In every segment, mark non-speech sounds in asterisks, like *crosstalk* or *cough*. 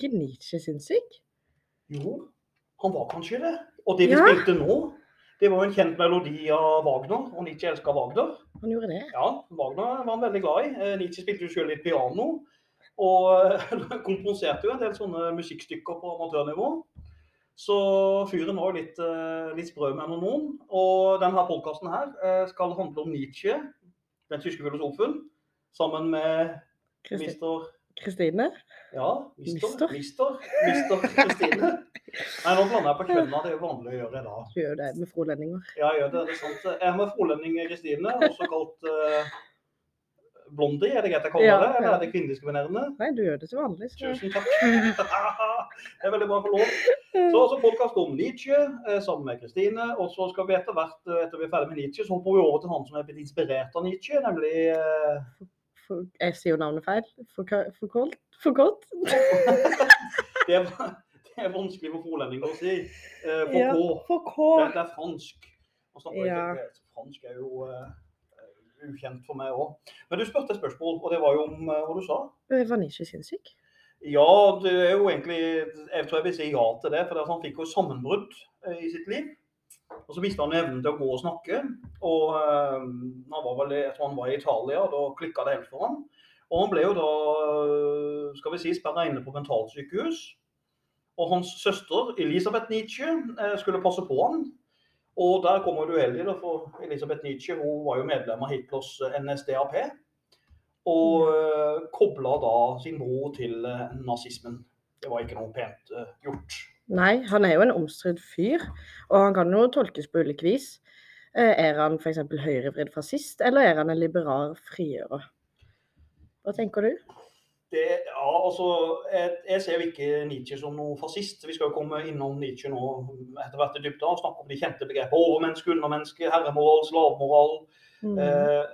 Ikke Nietzsche sinnssyk? Jo, han var kanskje det. Og det vi Ja. spilte nå, det var jo en kjent melodi av Wagner, og Nietzsche elska Wagner. Han gjorde det. Ja, Wagner var han veldig glad i. Eh, Nietzsche spilte jo selv litt piano, og eh, *laughs* jo en del sånne musikkstykker på amatørnivå. Så fyren var jo litt, eh, litt sprø med noen. Og denne podkasten her skal handle om Nietzsche, den tyske filosofen, sammen med Christi. mister Kristine? Ja, mister. Mister? Kristine. Nei, nå blander jeg på kjønna. Det er jo vanlig å gjøre da. Du gjør det med frolendinger. Ja, jeg gjør det. Det er sant. Jeg er med frolending Kristine, også kalt uh, Blondie. Er det greit jeg kaller Ja, det? Eller ja. er det kvinnediskriminerende? Nei, du gjør det til vanlig. Så. Tusen takk. Det er veldig bra for lov. Så altså podkast om Nietzsche eh, sammen med Kristine. Og så skal vi etter hvert, eh, etter vi er ferdig med Nietzsche, så hopper vi over til han som er blitt inspirert av Nietzsche, nemlig eh, For, jeg sier jo navnet feil. For, for, for, for godt? *laughs* det, er, det er vanskelig for forlendinger å si. Eh, for Ja, K. Det, det er fransk. Snakker Ja. ikke, fransk er jo uh, ukjent for meg òg. Men du spurte et spørsmål, og det var jo om uh, hva du sa. Var sinnssyk? Ja, det er jo egentlig Jeg tror jeg vil si ja til det. For han fikk jo sammenbrudd uh, i sitt liv. Og så mista han evnen til å gå og snakke. Og eh, han var vel, jeg tror han var i Italia, da klikka det helt for ham. Og han ble jo da, eh, skal vi si, sperra inne på mentalsykehus. Og hans søster Elisabeth Nietzsche eh, skulle passe på han. Og der kom hun uheldig, for Elisabeth Nietzsche hun var jo medlem av Hitlers NSDAP. Og uh, kobla da sin bror til nazismen. Det var ikke noe pent gjort. Nei, han er jo en omstridt fyr, og han kan jo tolkes på ulike vis. Eh, Er han f.eks. høyrevridd fascist, eller er han en liberal frigjører? Hva tenker du? Det, ja, altså, jeg, jeg ser jo ikke Nietzsche som noen fascist. Vi skal jo komme innom Nietzsche nå etter hvert i dybden og snakke om de kjente begrepene overmenneske, undermenneske, herremoral, slavemoral. Mm. Eh,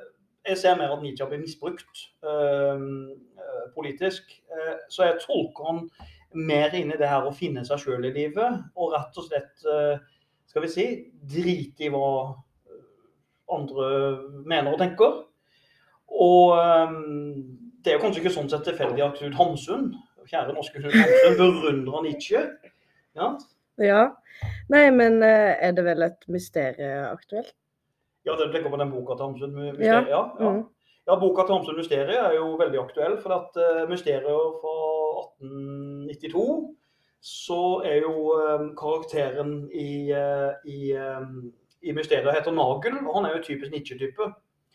jeg ser mer at Nietzsche blitt misbrukt eh, politisk. Eh, så jeg tolker han mer inn i det her å finne seg sjøl i livet, og rett og slett, eh, skal vi si, drite i hva andre mener og tenker. Og eh, det er jo kanskje ikke sånn sett tilfeldig at Knut Hamsun, kjære norske Knut Hamsun, berundrer Nietzsche. Ja, Ja. Nei, men eh, er det vel et mysterium aktuelt? Ja, det tenker på den boka til Hamsun. Mysteriet. Ja, ja. Mm. ja, boka til Hamsun Mysteriet er jo veldig aktuell. For at mysterier fra 1892 så er jo eh, karakteren i, eh, i, eh, i Mysteriet heter Nagel. og Han er jo typisk Nietzsche-type.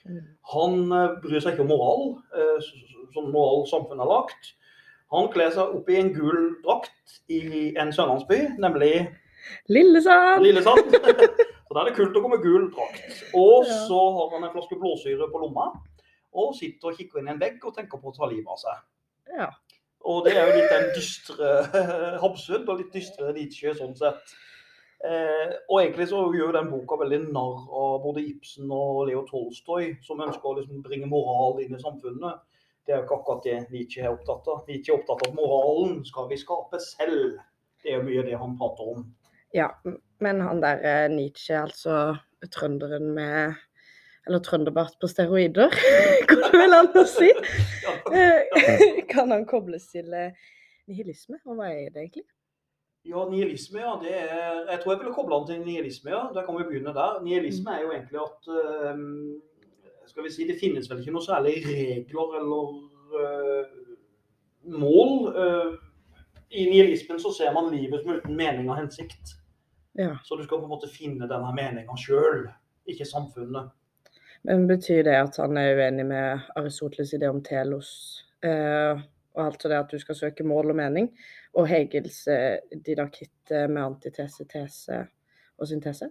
Mm. Han bryr seg ikke om moral, som moral samfunnet har lagt. Han kler seg opp i en gul drakt i en sørlandsby, nemlig Lillesand! Lillesand. *laughs* Så da er det kult å komme med gul drakt. Og så har han en flaske blåsyre på lomma, og sitter og kikker inn i en vegg og tenker på å ta livet av seg. Ja. Og det er jo litt den dystre *laughs* Hobsund og litt dystre Nietzsche sånn sett. Eh, og egentlig så gjør den boka veldig narr av både Ibsen og Leo Tolstoy, som ønsker å liksom bringe moral inn i samfunnet. Det er jo ikke akkurat det Nietzsche er opptatt av. Nietzsche er opptatt av moralen skal vi skape selv. Det er jo mye det han prater om. Ja, men han der eh, Nietzsche, altså trønderen med Eller trønderbart på steroider, *laughs* går det vel an å si? Eh, Kan han kobles til eh, nihilisme? Og hva er det egentlig? Ja, nihilisme, ja. Det er, jeg tror jeg ville koble den til nihilisme, ja. Da kan vi begynne der. Nihilisme er jo egentlig at eh, Skal vi si, det finnes vel ikke noe særlig regler eller uh, mål. Uh, I nihilismen så ser man livet som uten mening og hensikt. Ja. Så du skal på en måte finne denne meninga sjøl, ikke samfunnet. Men betyr det at han er uenig med Aristoteles' idé om telos? Eh, og altså det at du skal søke mål og mening? Og Hegels eh, didakitt eh, med antitese, tese og syntese?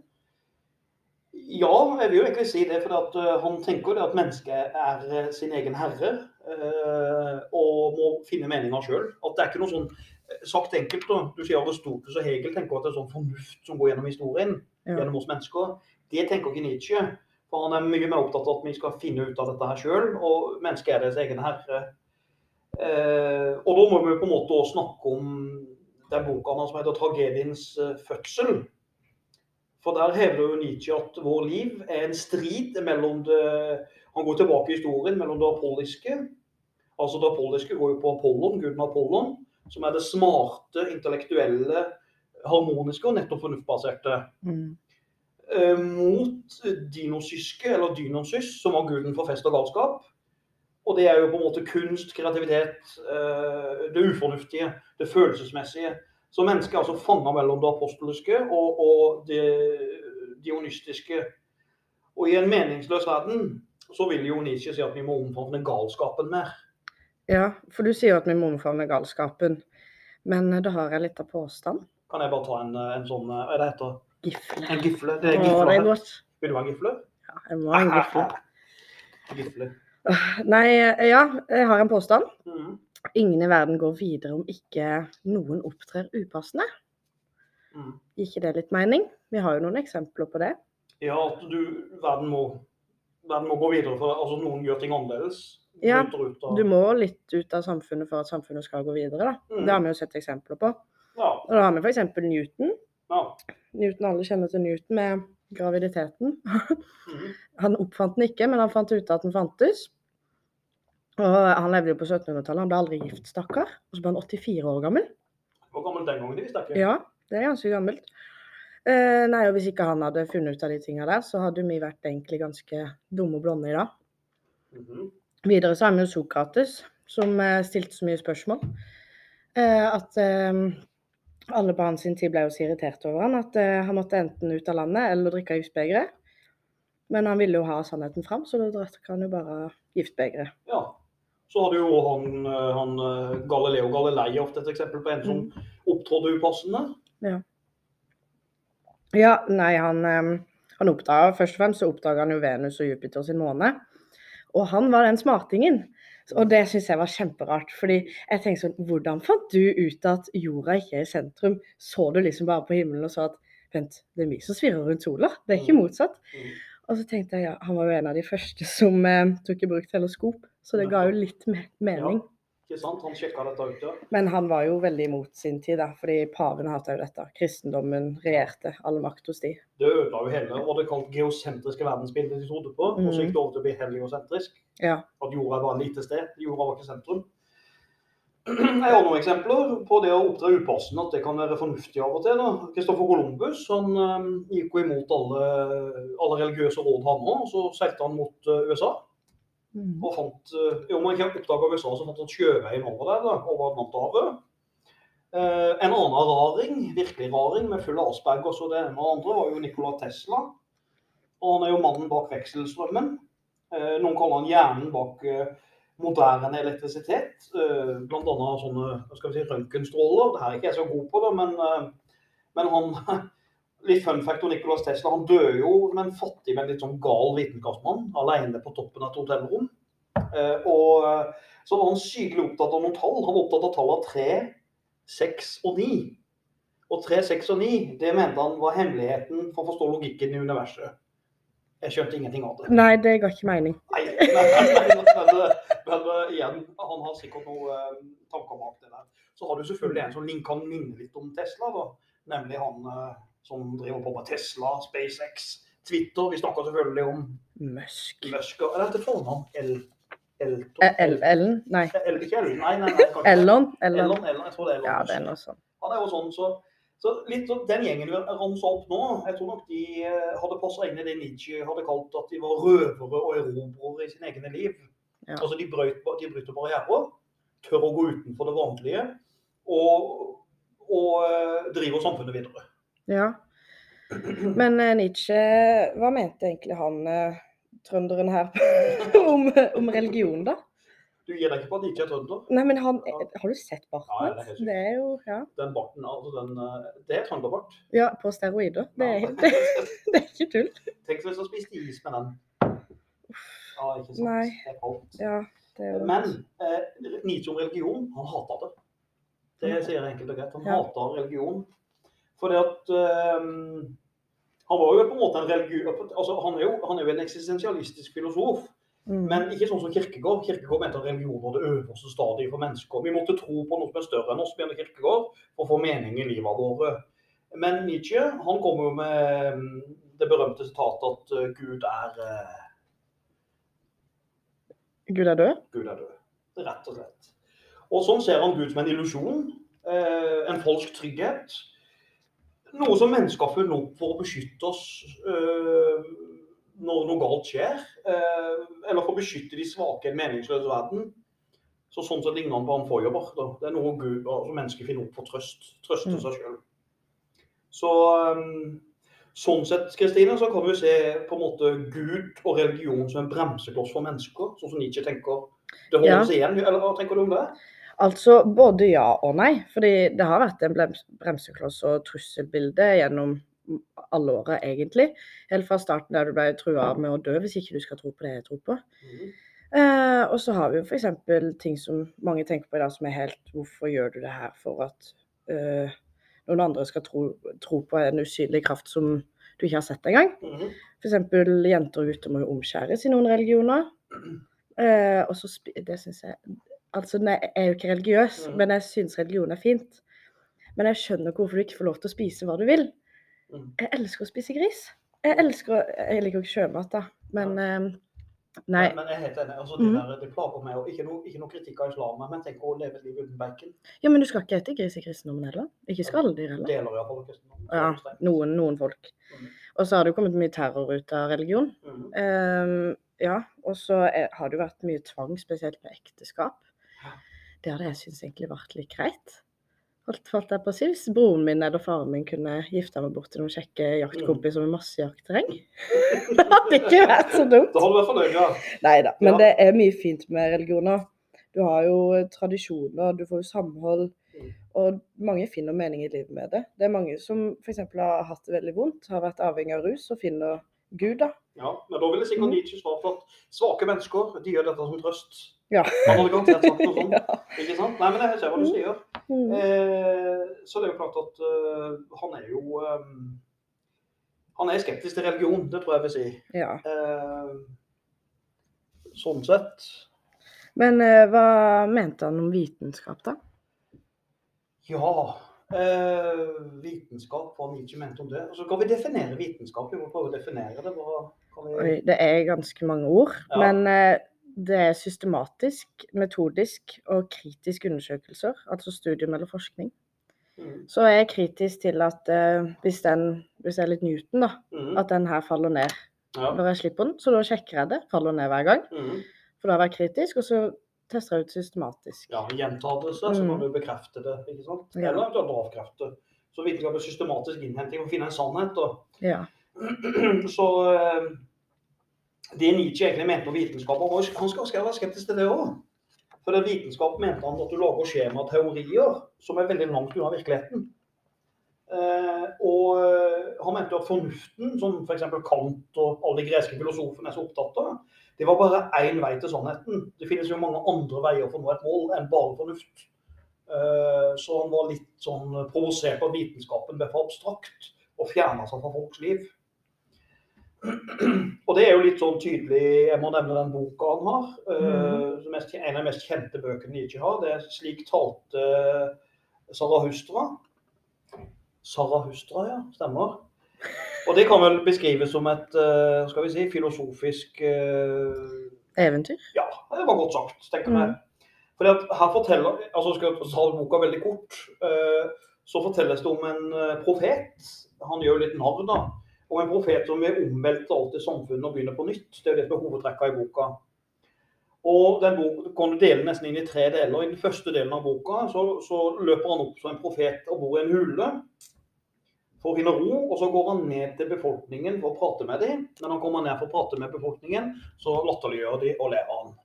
Ja, jeg vil jo egentlig si det. For eh, han tenker det at mennesket er sin egen herre. eh, og må finne meninga sjøl. At det er ikke noe sånn Sagt enkelt, da. Du sier Aristoteles og Hegel tenker at det er sånn fornuft som går gjennom historien. Ja. Gjennom oss mennesker. Det tenker ikke Nietzsche. For han er mye mer opptatt av at vi skal finne ut av dette her sjøl. Og mennesket er deres egen herre. Eh, og da må vi på en måte også snakke om den boka som heter 'Tragediens eh, fødsel'. For der hevder jo Nietzsche at vår liv er en strid mellom det Han går tilbake i historien mellom det apolliske Altså det apolliske går jo på Apollon, guden Apollon, som er det smarte, intellektuelle, harmoniske og nettopp fornuftbaserte. Mm. Eh, mot dinosyske, eller dynonsys, som var guden for fest og galskap. Og det er jo på en måte kunst, kreativitet, eh, det ufornuftige, det følelsesmessige. Så mennesket er altså fanga mellom det apostoliske og, og det dionystiske. Og i en meningsløs verden så vil jo Nietzsche si at vi må omfavne galskapen mer. Ja, for du sier jo at vi må omfavne galskapen. Men eh, da har jeg litt av påstand. Kan jeg bare ta en, en sånn Hva er det heter? Gifle. En gifle? Det Å, er det er godt. Vil du ha en gifle? Ja, jeg må ha en gifle. Gifle. Nei, eh, ja, jeg har en påstand. Mm. Ingen i verden går videre om ikke noen opptrer upassende. Mm. Gir ikke det litt mening? Vi har jo noen eksempler på det. Ja, at du, verden må, verden må gå videre, for altså, noen gjør ting annerledes. Ja, av, Du må litt ut av samfunnet for at samfunnet skal gå videre. da. Mm. Det har vi jo sett eksempler på. Ja, Og da har vi f.eks. Newton. ja. Newton, Alle kjenner til Newton med graviditeten. Mhm. *laughs* Han oppfant den ikke, men han fant ut at den fantes. Og Han levde jo på 1700-tallet, han ble aldri gift, stakkar. Og så ble han 84 år gammel. Hvor gammel den gangen, visste jeg ikke. Ja, det er ganske gammelt. Eh, nei, og Hvis ikke han hadde funnet ut av de tinga der, så hadde vi vært egentlig ganske dumme og blonde i dag. Mhm. Videre så har vi jo Sokrates, som eh, stilte så mye spørsmål. Eh, at eh, alle på hans tid ble jo så irritert over han at eh, han måtte enten ut av landet eller drikke giftbegeret. Men han ville jo ha sannheten fram, så da drakk han jo bare giftbegeret. Ja. Så hadde jo han, eh, han eh, Galileo Galilei ofte et eksempel på en som Mm. opptrådte upassende. Ja, nei, han, han oppdaga Først og fremst så oppdaga han jo Venus og Jupiter sin måne. Og han var den smartingen. Og det syns jeg var kjemperart. fordi jeg tenkte sånn Hvordan fant du ut at jorda ikke er i sentrum? Så du liksom bare på himmelen og så at Vent, det er vi som svirrer rundt sola, det er ikke Mm. motsatt. Mhm. Og så tenkte jeg ja, han var jo en av de første som eh, tok i bruk teleskop, så det ga jo litt mening. mening. Ikke sant? Han sjekka dette ut, ja. Men han var jo veldig imot sin tid, da, fordi paven hata jo dette. Kristendommen regjerte, all makt hos de. Det ødela jo hele og det kalt geosentriske verdensbildet de trodde på. Og så gikk det over til å bli heliosentrisk. Ja. At jorda var et lite sted. Jorda var ikke sentrum. Jeg har noen eksempler på det å opptre upassende, at det kan være fornuftig av og til. Kristoffer Columbus han eh, gikk jo imot alle, alle religiøse råd han òg, og så seilte han mot eh, USA. Mm. Og fant, eh, jo, man ikke oppdaga USA, så fant han sjøveien over der, da, over Atlanterhavet. Eh, en annen raring, virkelig raring, med full av Aspergers og det ene og det andre, var jo Nikola Tesla. Og han er jo mannen bak vekselstrømmen. Eh, noen kaller han hjernen bak eh, moderne elektrisitet. Eh, annet sånne hva skal vi si, røntgenstråler. Det her er ikke jeg så god på, det, men, eh, men han *laughs* Litt fun fact om Nicolas Tesla. Han døde jo som en fattig, men litt sånn gal vitenskapsmann alene på toppen av et hotellrom. Eh, og eh, så var han sykelig opptatt av noen tall. Han var opptatt av tallene 3, 6 og 9. Og 3, 6 og 9, det mente han var hemmeligheten for å forstå logikken i universet. Jeg skjønte ingenting av det. Nei, det ga ikke mening. Nei, nei, nei, men, men, igjen, han har sikkert noen uh, tanker bak det der. Så har du selvfølgelig en som kan minne litt om Tesla, da. nemlig han eh, som driver på med Tesla, SpaceX, Twitter. Vi snakker selvfølgelig om Musk. Musk. og- Eller til fornavn El... Eh, El- Ellen? Nei. El, ikke Ellen, nei, nei, nei. Elon, Elon, jeg tror det er Elon. Ja, det er noe sånn. Han er jo sånn, så, så litt av Den gjengen vi ramsa opp nå, jeg tror nok de eh, hadde passa inn i det Nietzsche hadde kalt at de var røvere og erobrere i sine egne liv. Ja. Altså de bryter barrierer, tør å gå utenfor det vanlige, og, og eh, driver samfunnet videre. Ja. Men eh, Nietzsche, hva mente egentlig han eh, trønderen her *laughs* om, om religion, da? Du gir deg ikke på at Nietzsche er trønder? Nei, men han Har du sett barten det hans? Ja, Det er jo Ja, Den barten, altså den, eh, det er trønderbart. ja på steroider. Det er, *laughs* det, det er ikke tull. Tenk hvis du spiste is med den. Ja, ikke sant. Nei. Det er kaldt. Ja, det er Men eh, Nietzsche om religion, han hata det. Det sier enkelt og greit. Han Ja. hata religion. Fordi at eh, Han var jo på en måte en religiøs altså, han, er jo, han er jo en eksistensialistisk filosof, mm. men ikke sånn som Kirkegård. Kirkegård mente at religion var det øverste stadiet for mennesker. Vi måtte tro på noe som er større enn oss, mener Kirkegård, for å få mening i livet våre. Men Nietzsche han kommer jo med mm, det berømte sitatet at eh, Gud er eh, Gud er død? Gud er død. Rett og slett. Og sånn ser han Gud som en illusjon, eh, en falsk trygghet. Noe som mennesker har funnet opp for å beskytte oss eh, når noe galt skjer. Eh, eller for å beskytte de svake i en meningsløs verden. Så sånn sett ligner han på han forjobber. da. Det er noe Gud, altså mennesker finner opp for trøst. Trøste Mm. seg sjøl. Så um, sånn sett, Kristine, så kan vi se på en måte Gud og religion som en bremsekloss for mennesker. Sånn som Nietzsche tenker. Det holder Ja. igjen. Eller hva tenker du om det? Altså både ja og nei. Fordi det har vært en bremsekloss og trusselbilde gjennom alle åra, egentlig. Helt fra starten der du ble trua med å dø hvis ikke du skal tro på det jeg tror på. Mm. Eh, og så har vi jo f.eks. ting som mange tenker på i dag som er helt Hvorfor gjør du det her for at eh, noen andre skal tro, tro på en usynlig kraft som du ikke har sett engang? Mm. F.eks. jenter og gutter må jo omskjæres i noen religioner. *clears throat* Eh, og så Det syns jeg Altså, nei, jeg er jo ikke religiøs, mm. men jeg syns religion er fint. Men jeg skjønner ikke hvorfor du ikke får lov til å spise hva du vil. Mm. Jeg elsker å spise gris. Jeg elsker å Jeg liker jo ikke sjømat, da, men eh, Nei. Men, men jeg er helt enig. Altså, det, Mhm. der, det plager meg. og Ikke no, ikke noe kritikk av islam, men tenk å leve et liv uten bacon. Ja, men du skal ikke ete gris i kristendommen heller? Ikke skalldyr heller? Deler iallfall kristendommen. Ja, noen, noen folk. Mm. Og så har det jo kommet mye terror ut av religion. Mm. Um, ja, og så er- har det jo vært mye tvang, spesielt med ekteskap. Det hadde jeg syntes egentlig vært litt greit. Holdt, falt jeg på å si, Hvis broren min eller faren min kunne gifta meg bort til noen kjekke jaktkompiser med masse jaktterreng. *laughs* det hadde ikke vært så dumt. Da har du vært fornøyd, ja. Nei da. Men Ja. det er mye fint med religioner. Du har jo tradisjoner, du får jo samhold. Mm. Og mange finner mening i livet med det. Det er mange som f.eks. har hatt det veldig vondt, har vært avhengig av rus, og finner Gud, da. ja. Men da ville sikkert. Nietzsche svart at svake mennesker de gjør dette som trøst. Ja. Han hadde garantert sagt noe sånt. *laughs* ja. Ikke sant? Nei, men jeg ser hva du Mhm. sier. Mm. Eh, så det er jo klart at uh, han er jo eh, Han er skeptisk til religion, det tror jeg vil si. ja. Eh, sånn sett. Men eh, hva mente han om vitenskap, da? Ja. Vitenskap, hva Nietzsche mente om det. Og så kan vi definere vitenskap. Vi må prøve å definere det. Hva vi... Oi, det er ganske mange ord. Ja. Men det er systematisk, metodisk og kritisk undersøkelser. Altså studium eller forskning. Mhm. Så jeg er kritisk til at eh, hvis, den, hvis jeg er litt Newton, da, Mhm. at den her faller ned Ja. når jeg slipper den. Så da sjekker jeg det. Faller ned hver gang. Mhm. For da har jeg kritisk, og så tester jeg ut systematisk. ja, gjentar det seg, så kan Mm. du bekrefte det. ikke sant? Eller eventuelt avkrefte. Så vitenskap er systematisk innhenting å finne en sannhet. Og Ja. *clears throat* Så eh, det Nietzsche egentlig mente om vitenskap Og han skal være skeptisk til det òg. For det vitenskap mente han at du lager skjemateorier som er veldig langt unna virkeligheten. Eh, og eh, han mente at fornuften, som f.eks. Kant og alle de greske filosofene er så opptatt av, det var bare én vei til sannheten. Det finnes jo mange andre veier for å nå et mål enn bare fornuft. Eh, så han var litt sånn provosert av vitenskapen ble for abstrakt og fjerna seg fra folks liv. Og det er jo litt sånn tydelig Jeg må nevne den boka han har. Mm. som mest, en av de mest kjente bøkene Nietzsche har. Det er 'Slik talte Sarahustra'. Sarahustra, ja. Stemmer. Og det kan vel beskrives som et eh, skal vi si, filosofisk eh, Eventyr. Ja, det var godt sagt, tenker jeg. Mm. Fordi at her forteller, altså skal jeg ta boka veldig kort, eh, så fortelles det om en eh, profet. Han gjør litt narr, da. Om en profet som vil omvelte alt i samfunnet og begynne på nytt. Det er jo det som er hovedtrekka i boka. Og den boka kan du dele nesten inn i tre deler. I den første delen av boka så, så løper han opp som en profet og bor i en hule for å finne ro. Og så går han ned til befolkningen for å prate med dem. Når han kommer ned for å prate med befolkningen, så latterliggjør de og ler av han.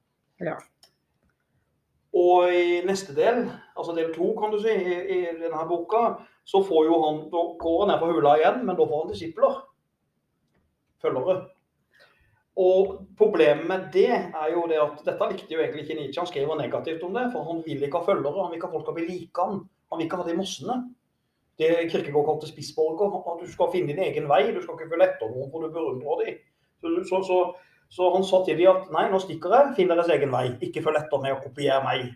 Ja. Og i neste del, altså del to kan du si, i, i denne boka, så får jo han, da går han ned på hula igjen, men da får han disipler. Følgere. Og problemet med det er jo det at dette likte jo egentlig ikke Nietzsche. Han skriver negativt om det, for han vil ikke ha følgere. Han vil ikke ha folk som bli like han. Han vil ikke ha de mossene. Det Kirkegård kalte spissborger. At du skal finne din egen vei. Du skal ikke følge etter noen, for du beundrer dem. Så, så, så, så han sa til dem at nei, nå stikker jeg. Finn deres egen vei. Ikke følg etter meg og kopier meg.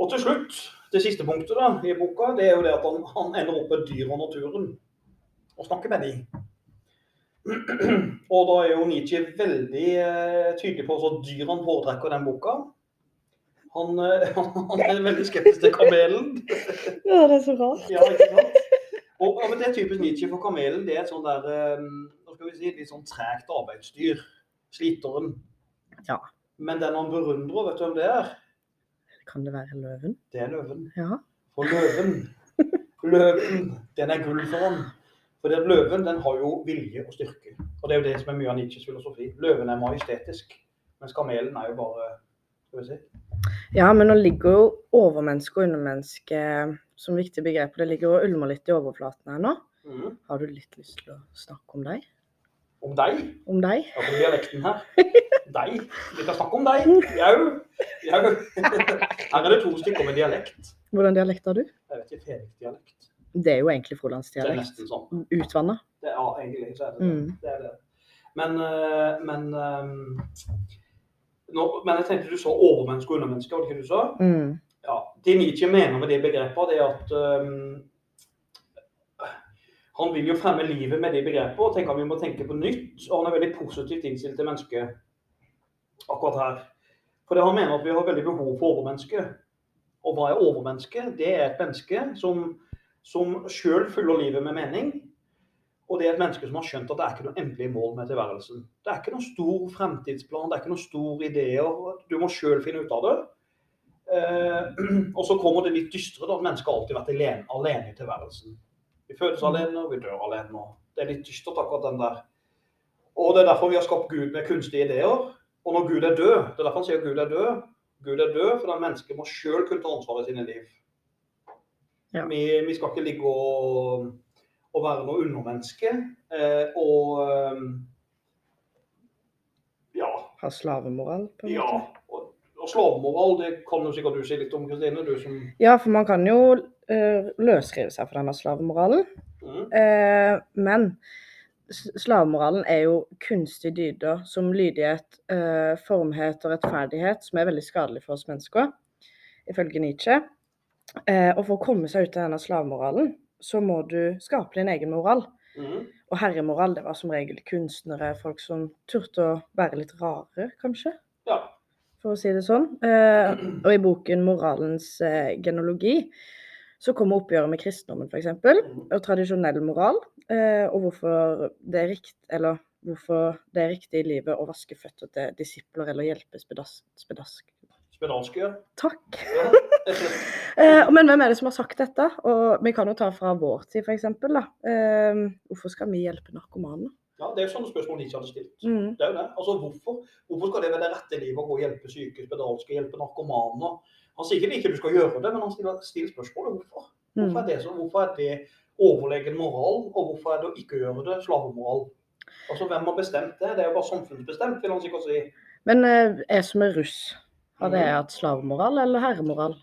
Og til slutt, det siste punktet da, i boka, det er jo det at han, han ender opp med dyr og naturen. Og snakker med dem. *clears throat* Og da er jo Nietzsche veldig eh, tydelig på at dyr han foretrekker den boka. Han, eh, *laughs* han er veldig skeptisk til kamelen. Ja, det er så rart. Ja, ikke sant? Og, og det er typisk Nietzsche, for kamelen det er et sånn der eh, skal vi si, litt sånn tregt arbeidsdyr. Sliteren. Ja. Men den han beundrer, vet du hvem det er? Kan det være løven? Det er løven. Ja. For løven, løven, den er gull for han. For det løven den har jo vilje og styrke. Og det er jo det som er mye av Nietzsches filosofi. Løven er majestetisk, mens kamelen er jo bare Skal vi si. Ja, men nå ligger jo overmenneske og undermenneske som viktige begreper. Det ligger og ulmer litt i overflaten her nå. Mm. Har du litt lyst til å snakke om deg? Om deg. Om deg? Ja, på dialekten her. *laughs* Deg. Vi kan snakke om deg. Jau. Jau. *laughs* Her er det to stykker med dialekt. Hvordan dialekt har du? Jeg vet ikke, Felix-dialekt. Det er jo egentlig Det frolandsdialekt. nesten sånn. Utvanna. Ja, egentlig så er det det. Mm. det, er det. Men, eh, men, eh, nå, men jeg tenkte du sa overmenneske og undermenneske, var det ikke du sa? Mm. Ja, Det Nietzsche mener med de begrepet, det er at um, han vil jo fremme livet med de begrepet og tenker at vi må tenke på nytt. Og han er veldig positivt innstilt til mennesket akkurat her. For det han mener at vi har veldig behov for overmenneske. Og hva er overmenneske? Det er et menneske som, som sjøl fyller livet med mening. Og det er et menneske som har skjønt at det er ikke noe endelig mål med tilværelsen. Det er ikke noen stor fremtidsplan, det er ikke noen store ideer. Du må sjøl finne ut av det. Eh, *clears throat* og så kommer det litt dystre, da. Mennesket har alltid vært alene, alene i tilværelsen. Vi fødes alene, og vi dør alene. Det er litt dystert, akkurat den der. Og det er derfor vi har skapt Gud med kunstige ideer. Og når Gud er død, det er derfor han sier Gud er død. Gud er død fordi mennesket må sjøl kunne ta ansvar i sine liv. Ja. Vi, vi skal ikke ligge og, og være noe undermenneske. Eh, og eh, ja, Ha slavemoral, på en ja. måte. Og, og slavemoral, det kan jo sikkert du si litt om, Kristine. Du som Ja, for man kan jo uh, løsrive seg fra denne slavemoralen. mm, Uh, men slavemoralen er jo kunstige dyder som lydighet, uh, formhet og rettferdighet, som er veldig skadelig for oss mennesker, ifølge Nietzsche. Eh, og for å komme seg ut av denne slavemoralen, så må du skape din egen moral. mm, Og herremoral, det var som regel kunstnere, folk som turte å være litt rare, kanskje, ja. for å si det sånn. Eh, og i boken 'Moralens eh, genologi' så kommer oppgjøret med kristendommen, f.eks Mm, og tradisjonell moral, eh, og hvorfor det er rikt, eller hvorfor det er riktig i livet å vaske føtter til disipler eller hjelpe spedask. spedask. Spedalske. Takk. *laughs* Eh, men hvem er det som har sagt dette? Og vi kan jo ta fra vår tid, f.eks. Eh, hvorfor skal vi hjelpe narkomane? ja, det er jo sånne spørsmål de ikke hadde stilt. Mm. Det er jo det. Altså, hvorfor, hvorfor skal det være det rette livet å gå og hjelpe syke, spedalske, hjelpe narkomane? Han sier ikke ikke du skal gjøre det, men han stiller, stiller spørsmålet hvorfor. Hvorfor Mm. er, det så, hvorfor er det overlegen moral, og hvorfor er det å ikke gjøre det slavemoral? Altså, Hvem har bestemt det? Det er jo bare samfunnsbestemt, vil han sikkert si. Men eh, jeg som er russ, har det Mhm. hatt slavemoral eller herremoral?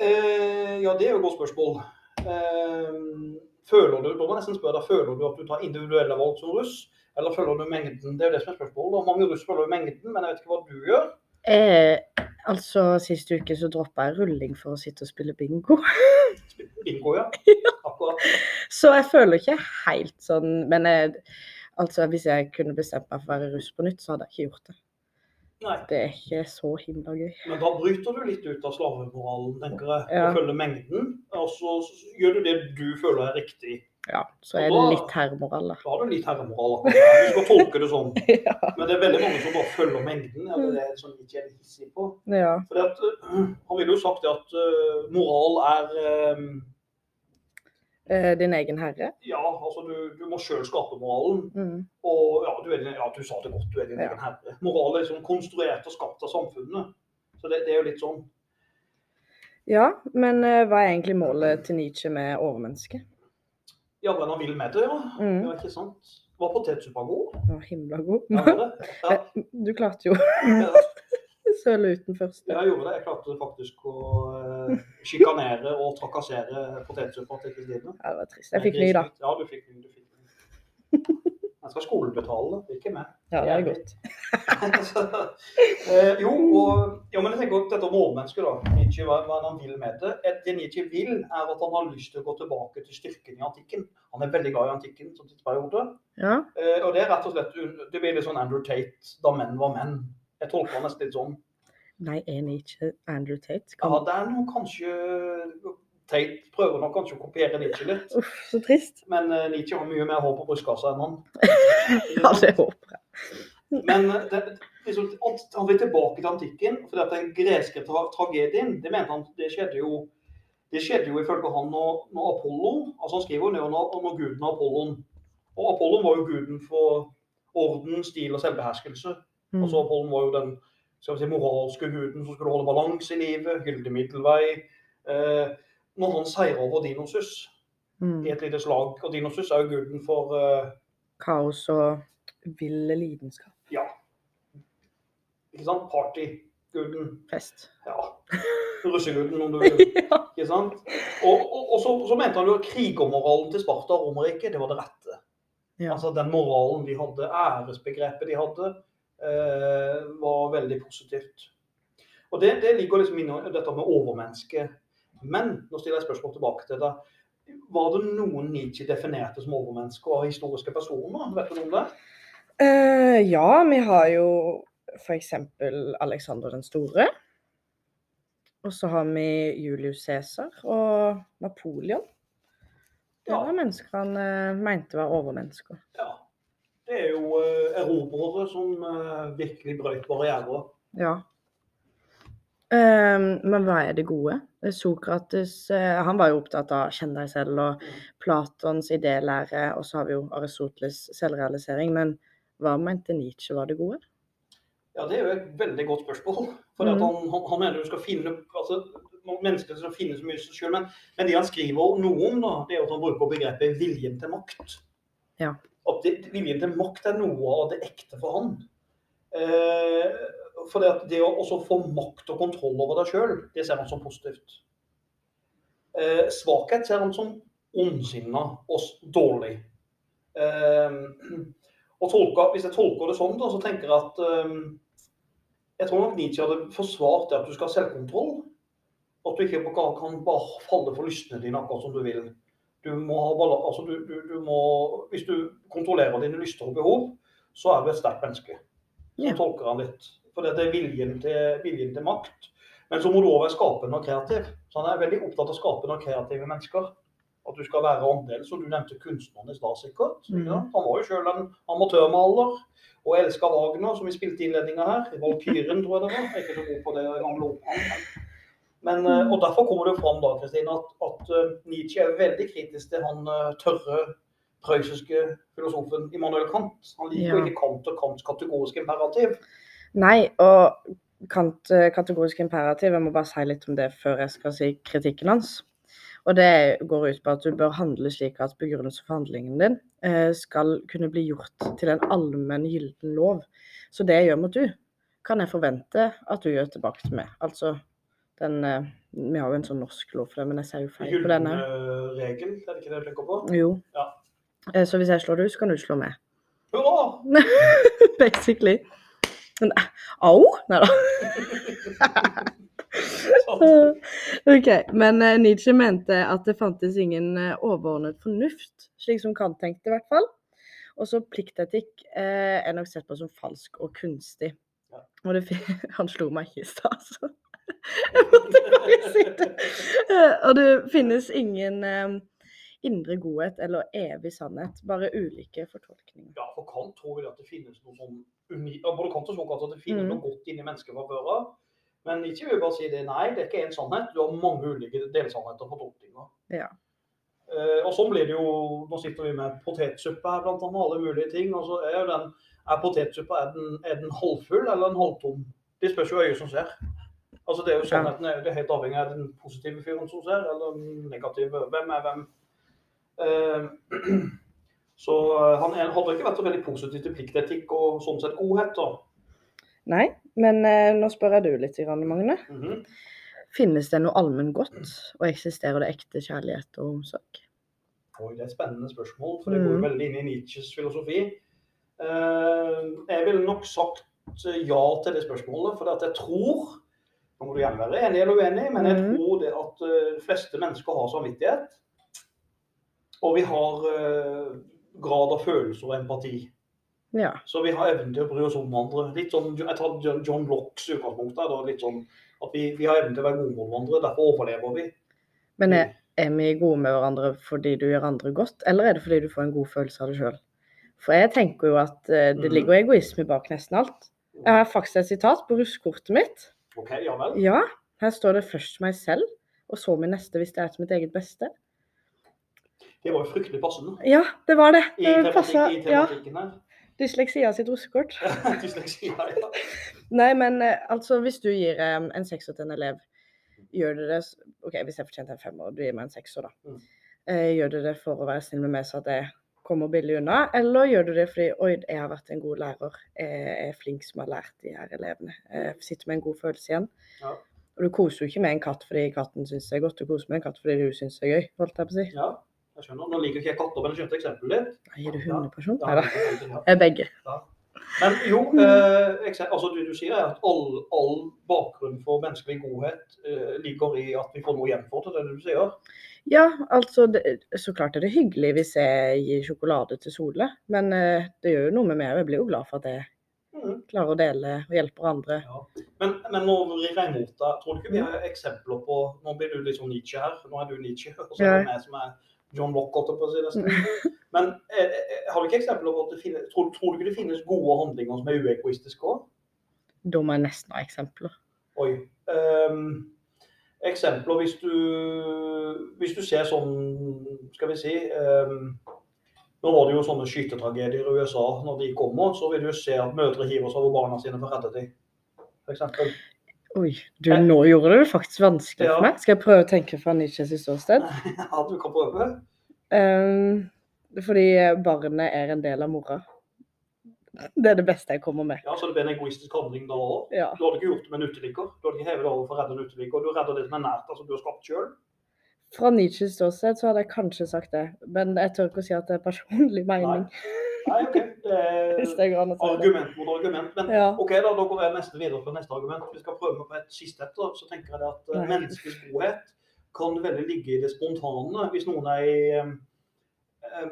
Eh, ja, det er jo et godt spørsmål. Eh, føler du, da må jeg nesten spørre deg, føler du at du tar individuelle valg som russ, eller føler du mengden? Det er jo det som er spørsmålet. Mange russ føler jo mengden, men jeg vet ikke hva du gjør. Eh, altså, Sist uke så droppa jeg rulling for å sitte og spille bingo. *laughs* Bingo, ja. Akkurat. Så jeg føler ikke helt sånn Men jeg, altså, hvis jeg kunne bestemt meg for å være russ på nytt, så hadde jeg ikke gjort det. Nei. Det er ikke så himla gøy. Men da bryter du litt ut av slavemoralen, tenker jeg. Ja. Og følger mengden. Og så gjør du det du føler er riktig. Ja, så er det litt herremoral, da. Da har du litt herremoral. Da. Du skal tolke det sånn. *laughs* Ja. Men det er veldig mange som bare følger mengden. Eller det er sånn ikke hissig på. ja. Fordi at, øh, han ville jo sagt det at uh, moral er Eh, Din egen herre. Ja, altså du, du må sjøl skape moralen. Mm. Og ja, du, din, ja, du sa det godt, du er din Ja. egen herre. Moral er liksom konstruert og skapt av samfunnet. Så det, det er jo litt sånn. Ja, men eh, hva er egentlig målet til Nietzsche med overmennesket? Ja, hva han vil med det, ja. Mm. ja ikke sant? Var potetsuppa god? Den var himla god. Ja? *laughs* Ja, Du klarte jo ja, *laughs* søle uten først. jeg gjorde det. Jeg klarte faktisk å sjikanere og trakassere potetsuppa til Kristine. Ja, det var trist. Jeg fikk ny, da. Ja, du fikk ny. Du fikk ny. Jeg skal skolen betale, ikke meg. Ja, det er godt. Så, *laughs* eh, jo, og, jo, men jeg tenker også dette om overmennesket, da. Nietzsche, hva, hva han vil med det. Et- Det Nietzsche vil, er at han har lyst til å gå tilbake til styrken i antikken. Han er veldig glad i antikken som tidsperiode. Ja. Eh, og det er rett og slett Det blir litt sånn Andrew Tate, da menn var menn. Jeg tolker han nesten litt sånn. Nei, er Nietzsche Andrew Tate? Ja, Kan... det er nok kanskje Tate prøver nok kanskje å kopiere Nietzsche litt. *laughs* Uff, så trist. Men uh, Nietzsche har mye mer hår på brystkassa enn han. *laughs* Ja, det håper jeg. Men eh, det, liksom, han vil tilbake til antikken. For den greske tra tragedien, det mente han det skjedde jo det skjedde jo ifølge han når, når Apollo altså Han skriver jo ned når, når guden Apollon. Og Apollon var jo guden for orden, stil og selvbeherskelse. Mm. Altså Apollon var jo den skal vi si, moralske guden som skulle holde balanse i livet, gyldig middelvei. Eh, når han seirer over Dinosus Mm. i et lite slag, og Dinosus er jo guden for eh, Kaos og ville lidenskap. ja, ikke sant, partyguden. Fest. Ja, russeguden om du *laughs* vil. ja. Ikke sant? Og, og, og så, så mente han jo at krigermoralen til Sparta og Romerriket, det var det rette. Ja. Altså den moralen de hadde, æresbegrepet de hadde, var veldig positivt. Og det, det ligger liksom inne dette med overmennesket. Men nå stiller jeg spørsmål tilbake til deg. Var det noen Nietzsche definerte som overmennesker og historiske personer? Vet du noe om det? Uh, ja, vi har jo f.eks. Alexander den store. Og så har vi Julius Cæsar og Napoleon. Det Ja. var mennesker han uh, mente var overmennesker. Ja. Det er jo eh, erobrere som eh, virkelig brøt barrierer. Ja. Ehm, men hva er det gode? Sokrates eh, han var jo opptatt av 'kjenn deg selv' og Platons idélære, og så har vi jo Aristoteles selvrealisering. Men hva mente Nietzsche var det gode? Ja, Det er jo et veldig godt spørsmål. For at Mhm. han, han, han mener du skal finne altså, mennesker som finner så mye seg selv, men, men det han skriver noe om, da, det er at han bruker begrepet 'viljen til makt'. Ja. At det, viljen til makt er noe av det ekte for han. Eh, for det, det å få makt og kontroll over deg sjøl, det ser han som positivt. Eh, svakhet ser han som ondsinna og dårlig. Eh, og tolka, hvis jeg tolker det sånn, da, så tenker jeg at eh, Jeg tror nok Nietzsche hadde forsvart det at du skal ha selvkontroll. At du ikke kan bare falle for lystene dine akkurat som du vil. Du må ha altså du, du, du må, Hvis du kontrollerer dine lyster og behov, så er du et sterkt menneske. Så yeah. tolker han litt. For det er viljen til, viljen til makt. Men så må du òg være skapende og kreativ. Så han er veldig opptatt av skapende og kreative mennesker. At du skal være åndel, som du nevnte kunstneren i stad sikkert. Mm. Han var jo sjøl en amatørmaler og elska Wagner, som vi spilte innledninga her. I Valkyren, tror jeg det var. Jeg er ikke så god på det gamle opphavet. Men, eh, og Derfor kommer det fram da, Kristine, at, at eh, Nietzsche er veldig kritisk til han eh, tørre prøyssiske filosofen Immanuel Kant. Han liker Ja. ikke Kant og Kants kategoriske imperativ. Nei, og kant, kategorisk imperativ, jeg må bare si litt om det før jeg skal si kritikken hans. Og det går ut på at du bør handle slik at begrunnelse for handlingen din skal kunne bli gjort til en allmenn gylden lov. Så det jeg gjør mot du, kan jeg forvente at du gjør tilbake til meg. Altså den eh, Vi har jo en sånn norsk lov for det, men jeg sier jo feil på denne. Gyllen her. eh, regel, er det ikke det du tenker på? Jo. Ja. Eh, Så hvis jeg slår deg, så kan du slå meg. Hurra! *laughs* Basically. Men, eh, Au! Nei da. *laughs* OK. Men Nietzsche mente at det fantes ingen overordnet fornuft, slik som Kant tenkte i hvert fall. Og så pliktetikk eh, er nok sett på som falsk og kunstig. Ja. Og det, *laughs* han slo meg ikke i stad, så jeg måtte bare si det. Eh, Og det finnes ingen eh, indre godhet eller evig sannhet, bare ulike fortolkninger. Ja, for Kant tror vi at det finnes noe sånn unikt Både Kant og Sokrates at det finnes Mm. noe godt inni mennesket fra før av. Men ikke vil bare si det. Nei, det er ikke én sannhet. Du har mange ulike delsannheter og fortolkninger. Ja. Eh, og sånn blir det jo Nå sitter vi med potetsuppe her, blant annet. Alle mulige ting. Og så er jo den Er potetsuppa er den, er den halvfull eller en halvtom? Det spørs jo øyet som ser. Altså det er jo sånn at er, det helt avhengig av den positive fyren som ser, eller den negative. Hvem er hvem? Eh, *clears throat* så eh, han hadde ikke vært så veldig positiv til pliktetikk og sånn sett godhet. da. Nei, men eh, nå spør jeg du litt, Magne. Magne. -hmm. Finnes det noe allmenn godt, og eksisterer det ekte kjærlighet og omsorg? Oi, det er et spennende spørsmål, for det går Mhm. veldig inn i Nietzsches filosofi. Eh, jeg ville nok sagt ja til det spørsmålet, for at jeg tror Må du gjerne være enig eller uenig, men jeg Mhm. tror det at eh, de fleste mennesker har samvittighet. Og vi har eh, grad av følelser og empati. Ja. Så vi har evnen til å bry oss om hverandre. Litt sånn, Jeg tar John- Locks utgangspunkt der. litt sånn At vi, vi har evnen til å være gode mot hverandre. Derfor overlever vi. Men er, er vi gode med hverandre fordi du gjør andre godt, eller er det fordi du får en god følelse av deg sjøl? For jeg tenker jo at eh, det Mhm. ligger egoisme bak nesten alt. Jeg har faktisk et sitat på russekortet mitt. OK, ja vel. Ja, her står det 'først meg selv, og så min neste hvis det er til mitt eget beste'. Det var jo fryktelig passende. Ja, det var det. I, Det passa, i ja. tematikken her. Dysleksia sitt russekort. *laughs* Dysleksia, ja, ja. *laughs* Nei, men eh, altså, hvis du gir um, en sekser til en elev, gjør du det OK, hvis jeg fortjente en femmer, og du gir meg en sekser, da. Mm. Uh, gjør du det for å være snill med meg så at jeg kommer billig unna, eller gjør du det fordi oi, jeg har vært en god lærer, jeg er flink som har lært de her elevene, jeg sitter med en god følelse igjen. Ja. Og du koser jo ikke med en katt fordi katten syns det er godt, du koser med en katt fordi du syns det er gøy, holdt jeg på å si. ja, jeg skjønner. Nå liker ikke jeg katter, men jeg skjønte eksempelet ditt. Nei, Gir du hundeperson? 100 Ja, Nei da. Jeg er begge. Men jo, eh, ekse- altså du, du sier at all, all bakgrunn for menneskelig godhet eh, ligger i at vi får noe igjen for det, det du sier? Ja, altså det, så klart er det hyggelig hvis jeg gir sjokolade til Sole, men eh, det gjør jo noe med meg. og Jeg blir jo glad for at jeg mm. klarer å dele og hjelper andre. Ja. Men, men nå vrir jeg mot deg. Tror du ikke vi har eksempler på Nå blir du litt sånn Nietzsche her. Nå er du Nietzsche, og så er det meg som er John Lock, holdt jeg på å si nesten. *laughs* Men eh, eh, har du ikke eksempler på at det finnes tror, tror du ikke det finnes gode handlinger som er uegoistiske òg? Da må jeg nesten ha eksempler. Oi. Um, eksempler hvis du, hvis du ser sånn Skal vi si um, Nå var det jo sånne skytetragedier i USA når de kommer. Så vil du se at mødre hiver seg over barna sine for å redde dem. Eksempel. Oi, du, nå gjorde det faktisk vanskelig Ja. for meg. Skal jeg prøve å tenke fra Nietzsches ståsted? *laughs* Ja, du kan prøve. Um, fordi barnet er en del av mora. Det er det beste jeg kommer med. Ja, Så det blir en egoistisk handling da òg. Ja. Du hadde ikke gjort det med en uteligger. Du hadde ikke hevet det over for å redde en uteligger. Du redder det som er nært, altså du har skapt sjøl. Fra Nietzsches ståsted så hadde jeg kanskje sagt det, men jeg tør ikke å si at det er personlig mening. Nei, OK. Det Hvis det går an å si argument mot argument. Men Ja. OK, da, da går jeg nesten videre på neste argument. Vi skal prøve på et siste et. Så tenker jeg det at eh, Nei. menneskets godhet kan veldig ligge i det spontane. Hvis noen er i eh,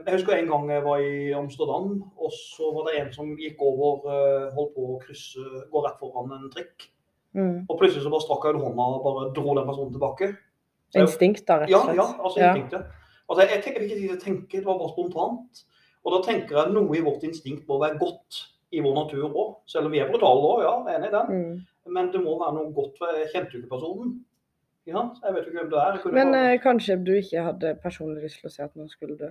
Jeg husker en gang jeg var i Amsterdam, og så var det en som gikk over eh, Holdt på å krysse, gå rett foran en trikk. Mm. Og plutselig så bare strakk jeg ut hånda og bare dro den personen tilbake. Instinkt, da, rett og slett. ja, altså Ja. instinktet. Altså, jeg, tenker, jeg fikk ikke tid til å tenke, det var bare spontant. Og da tenker jeg noe i vårt instinkt må være godt i vår natur òg. Selv om vi er brutale òg, ja, er enig i den. Mm. Men det må være noe godt, ved kjente jo personen. Ja. Jeg vet ikke hvem det er. Men eh, kanskje du ikke hadde personlig lyst til å si at noen skulle dø.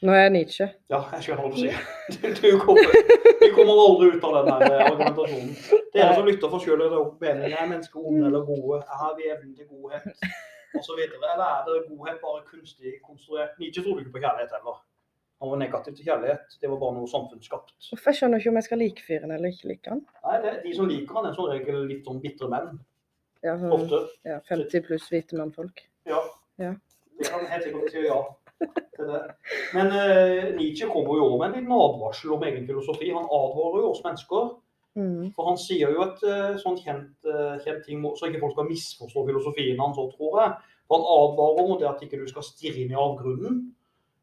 Nå er jeg Nietzsche. Ja, jeg skjønner hva du sier. Du, du kommer, vi kommer aldri ut av den der argumentasjonen. Dere som lytter, får sjøl gjøre opp meningen. Er mennesker onde eller gode? Har vi evnen til godhet? Og så videre. Eller er det godhet bare kunstig konstruert? Nietzsche trodde ikke på kjærlighet heller. Han var negativ til kjærlighet. Det var bare noe samfunnsskapt. Jeg skjønner ikke om jeg skal like fyren eller ikke like han. Nei, det, De som liker han, er som regel litt sånn bitre menn. Ja, sånn, Ofte. ja, 50 pluss hvite mannfolk. Ja. Ja. Det kan helt sikkert si ja til det. Men uh, Nietzsche kommer jo med en liten advarsel om egen filosofi. Han advarer jo oss mennesker. Mm. For han sier jo et uh, sånn kjent, uh, kjent ting, så ikke folk skal misforstå filosofien hans òg, tror jeg. For han advarer mot det at ikke du skal stirre inn i avgrunnen.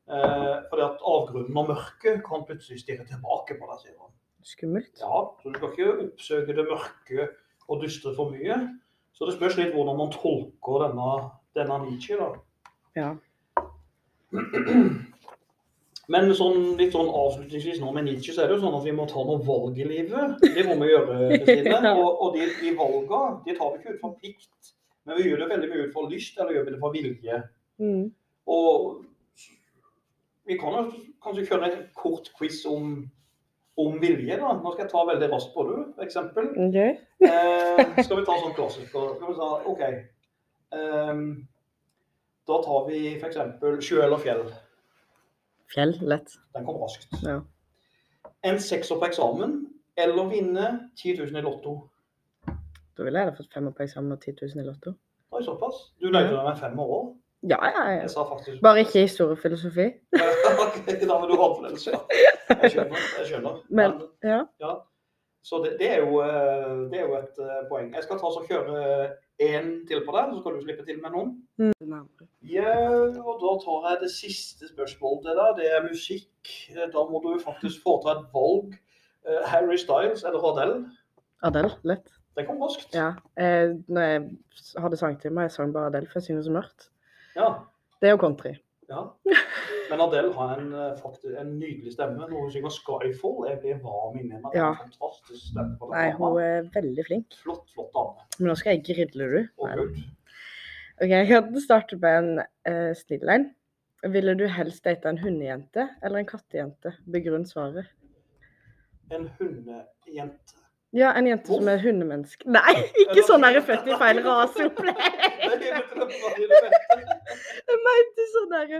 Eh, fordi at avgrunnen og mørket kan plutselig stirre tilbake på deg, sier han. Skummelt. Ja, så du skal ikke oppsøke det mørke og dystre for mye. Så det spørs litt hvordan man tolker denne, denne Nietzsche, da. Ja. *clears throat* Men sånn, litt sånn avslutningsvis nå med Nietzsche, så er det jo sånn at vi må ta noen valg i livet. Det må vi gjøre. Kristine. Ja. *laughs* Og, og de, de valgene de tar vi ikke ut fra plikt, men vi gjør det veldig mye ut fra lyst, eller gjør vi det fra vilje. Mm. Og vi kan jo kanskje kjøre en kort quiz om, om vilje. da. Nå skal jeg ta veldig raskt på det, for eksempel. Okay. Eh, skal vi ta sånn klassiker? Skal vi ta, OK. Ehm, da tar vi f.eks. sjø eller fjell. Fjell. Lett. Den kom raskt. Ja. En sekser på eksamen eller vinne 10 000 i Lotto. Da ville jeg da fått femmer på eksamen og 10 000 i Lotto. Oi, såpass. Du nøyde deg med fem år? Ja, ja, ja. Jeg sa faktisk Bare ikke historiefilosofi. *laughs* Ok, Da vil du annerledes, ja. Jeg skjønner. jeg skjønner. Men- Ja. ja. Så det, det, er jo, eh, det er jo et eh, poeng. Jeg skal ta og kjøre én til på deg, så skal du slippe til med noen. Ja, og da tar jeg det siste spørsmålet til deg. Det er musikk. Eh, Da må du faktisk foreta et valg Eh, Harry Styles eller Adele. Adele, lett. Det kom raskt. Ja. Eh, når jeg hadde sangtime, jeg sang bare Adele, for jeg synger så mørkt. Ja. Det er jo country. ja. Men Adele har en, eh, faktisk, en nydelig stemme. Når hun synger 'Skyfall', jeg blir varm inni meg. Ja. en fantastisk stemme. på Nei, hun er veldig flink. Flott, flott dame. Men nå skal jeg grille, du. Nei. Gud. Ok, Jeg kan starte med en uh, snill en. Ville du helst date en hundejente eller en kattejente? Begrunn svaret. En hundejente. Ja, en jente som er hundemenneske. Nei, *laughs* ikke sånn der født i feil raseopplegg! *laughs* *laughs* Jeg mente sånn der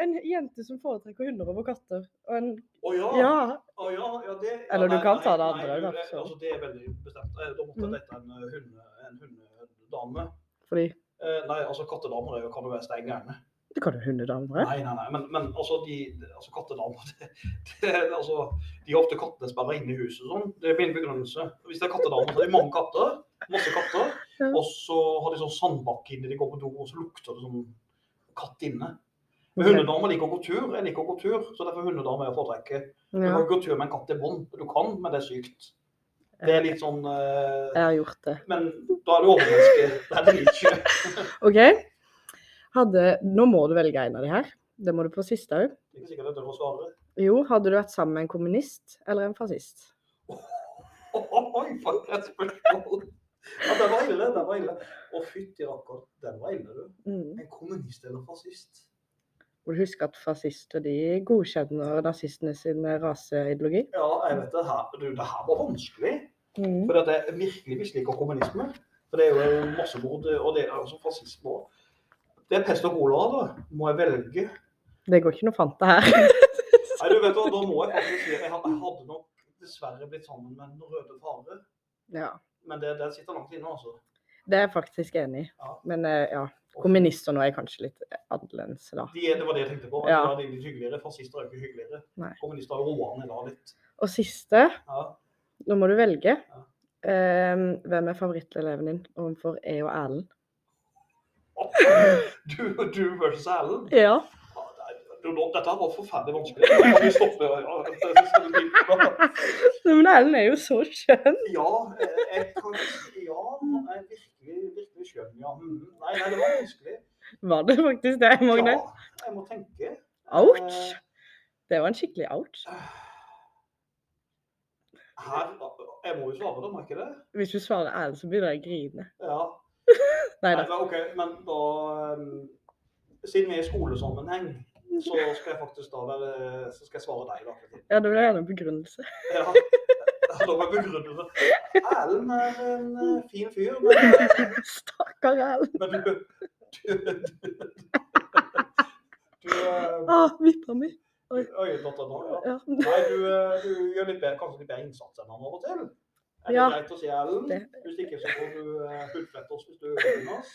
En jente som foretrekker hunder over katter. Og en Å ja. Ja. Å ja, ja det, Eller du nei, kan ta det andre, Nei, nei, det- Altså, det er veldig bestemt. Eh, Da måtte Mm. jeg dette en eh, hunde, en hundedame. Fordi Eh, nei, altså kattedamer er jo, kan jo være stein gærne. Det kan jo hundedamer. Nei, nei, nei. Men, men altså, de, altså kattedamer *laughs* det, det, altså, De har ofte kattene sperra inne i huset og sånn. Det er min begrunnelse. Hvis det er kattedamer, så er det mange katter. Masse katter. Ja. Og så har de sånn sandbakke inne de går på do, og så lukter det som katt inne. Men Hundedamer liker å gå tur. Jeg liker å gå tur, så derfor er å foretrekke. Du kan gå tur med en katt i bånd. Du kan, men det er sykt. Det er litt sånn uh, jeg har gjort det. Men da er du overmenneske. *laughs* Det er det ikke. OK. Hadde Nå må du velge en av de her. Det må du på siste òg. Det. Jo, hadde du vært sammen med en kommunist eller en fascist? Oi, for et spørsmål! Ja, den var ille, den var ille. Å, fytti rakker, den var ille, du. Mm. En kommunist eller fascist? Må du huske at fascister de godkjenner nazistene sin raseideologi? Ja, jeg vet det her. Du, det her var vanskelig. Mm. For jeg virkelig misliker kommunisme. For det er jo massemord, og det er altså fascisme òg. Det er pest og kolera, da. Må jeg velge? Det går ikke noe Fanta her. *laughs* Nei, du vet hva, da må jeg faktisk si at jeg hadde nok dessverre blitt sammen med den røde fare. ja. Men det, det sitter langt inne, altså. Det er jeg faktisk enig i. Ja. Men eh, ja, kommunister nå er kanskje litt annerledes, da. De, det var det jeg tenkte på. Ja. De er litt hyggeligere. Fascister er ikke hyggeligere. Nei. Kommunister har roa ned da litt. Og siste, Ja. nå må du velge. Eh, hvem er favoritteleven din overfor E og Erlend? Du, du versus Erlend. Ja. Nei, Dette var forferdelig vanskelig. Vi stoppe? Ja. *laughs* Men Erlend er jo så skjønn. ja, eh, jeg kan ja. Er virkelig, virkelig skjønn, ja. Mm. Nei, nei, det var vanskelig. Var det faktisk det, Magne? Ja, jeg må tenke. Ouch! Det var en skikkelig ouch. Her, jeg må jo svare, da, må jeg ikke det? Hvis du svarer Erlend, så begynner jeg å grine. Ja. *laughs* Nei da. OK, men da um, Siden vi er i skolesammenheng, så skal jeg faktisk da være Så skal jeg svare deg, da. Ja, det blir gjerne en begrunnelse. Ja. Da må jeg begrunne det. Erlend er en eh, fin fyr, men, Stakkar Erlend. men du Du, du, du eh, Ah, vippa mi. Oi, datter nå, ja. Ja. Nei, du, eh, du gjør litt bedre, kanskje litt bedre innsats enn han av og til. Er det Ja. greit å si Ellen? Hvis ikke så får du uh, hudflette oss hvis du hører oss.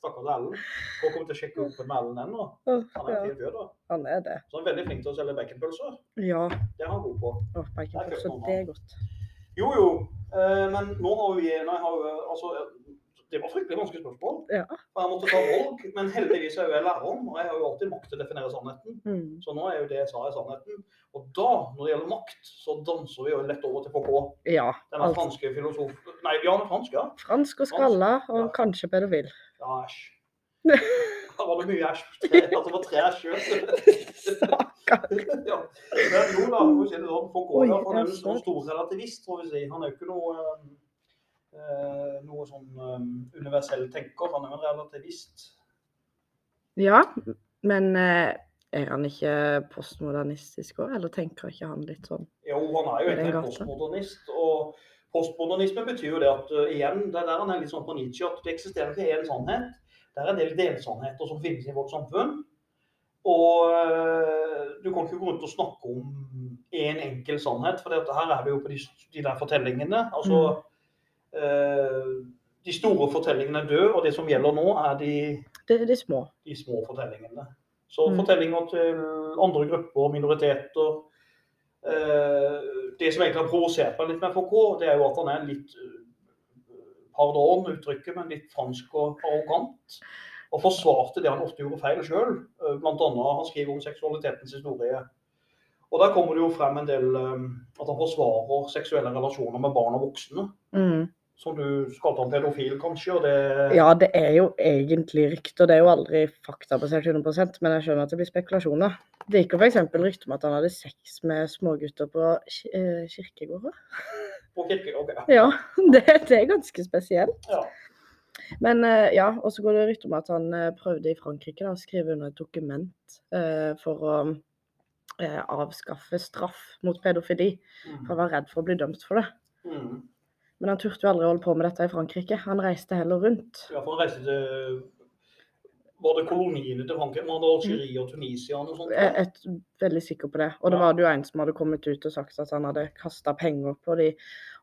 Stakkars Ellen. Hun komme til å sjekke opp med Ellen ennå. Han er en fin fyr, da. Han er det. Så han er veldig flink til å selge baconpølser. Ja. Det er han god på. Åh, baconpølser, det er godt. Jo, jo. Eh, men nå har vi nei, har, vi altså, Det var fryktelig vanskelig spørsmål. Ja. For jeg måtte ta valg. Men heldigvis er jo jeg læreren, og jeg har jo alltid makt til å definere sannheten. Mm. Så nå er jo det jeg sa, er sannheten. Og da, når det gjelder makt, så danser vi jo lett over til PK. Ja. Denne altså. franske filosof... Nei, ja, den franske, ja. Fransk og skalla, Ja. og kanskje pedofil. Ja, æsj. *laughs* Da var det mye æsj. Altså, det var tre æsj Stakkar. *laughs* ja. Men jo da, for å si det sånn, ja, han er jo en stor relativist, får vi si. Han er jo ikke noe, eh, noe sånn eh, universell tenker. Han er jo en relativist. Ja, men eh, er han ikke postmodernistisk òg, eller tenker ikke han litt sånn? Jo, han er jo egentlig en postmodernist. Og postmodernisme betyr jo det at eh, igjen, det er der han er litt sånn på Nietzsche, at det eksisterer ikke én sannhet. Det er en del delsannheter som finnes i vårt samfunn. Og eh, du kan ikke gå rundt og snakke om én enkel sannhet, for dette her er vi jo på de, de der fortellingene. Altså eh, De store fortellingene er døde, og det som gjelder nå, er de er de små. de små fortellingene. Så Mm. fortellinger til andre grupper, minoriteter. Eh, det som egentlig har provosert meg litt med FK, det er jo at han er litt eh, Pardon uttrykket, men litt fransk og arrogant. Og forsvarte det han ofte gjorde feil sjøl. Annet han skriver om seksualitetens historie. Og der kommer det jo frem en del at han forsvarer seksuelle relasjoner med barn og voksne. Mm. Som du kalte han pedofil, kanskje. og det... Ja, det er jo egentlig rykter. Det er jo aldri faktabasert 100% men jeg skjønner at det blir spekulasjoner. Det gikk jo f.eks. rykte om at han hadde sex med smågutter på eh, kirkegårder. På kirke, ja. Ja, *laughs* det, det er ganske spesielt. Ja. Men eh, ja, og så går det rykte om at han eh, prøvde i Frankrike da, å skrive under et dokument eh, for å eh, avskaffe straff mot pedofili. For Mm. han var redd for å bli dømt for det. Mm. Men han turte jo aldri holde på med dette i Frankrike. Han reiste heller rundt. Ja, for han reiste til Var det koloniene til Frankrike? Var det Algerie og Tunisia og sånt? Jeg er et- veldig sikker på det. Og det var det jo en som hadde kommet ut og sagt at han hadde kasta penger på de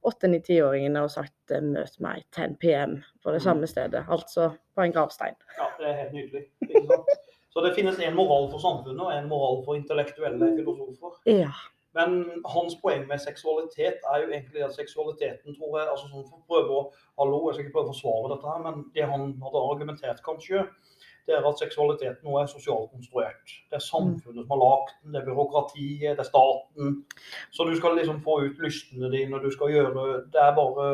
8-9-10-åringene og sagt eh, 'møt meg 10 PM' på det Mm. samme stedet. Altså på en gravstein. Ja, det er helt nydelig. Ikke sant? Så det finnes en moral for samfunnet og en moral for intellektuelle filosofer. Ja. Men hans poeng med seksualitet er jo egentlig at seksualiteten, tror jeg altså sånn for å prøve å, Hallo, jeg skal ikke prøve å forsvare dette her, men det han hadde argumentert kanskje, det er at seksualiteten nå er sosialt konstruert. Det er samfunnet som har lagd den, det er byråkratiet, det er staten. Så du skal liksom få ut lystene dine, og du skal gjøre Det er bare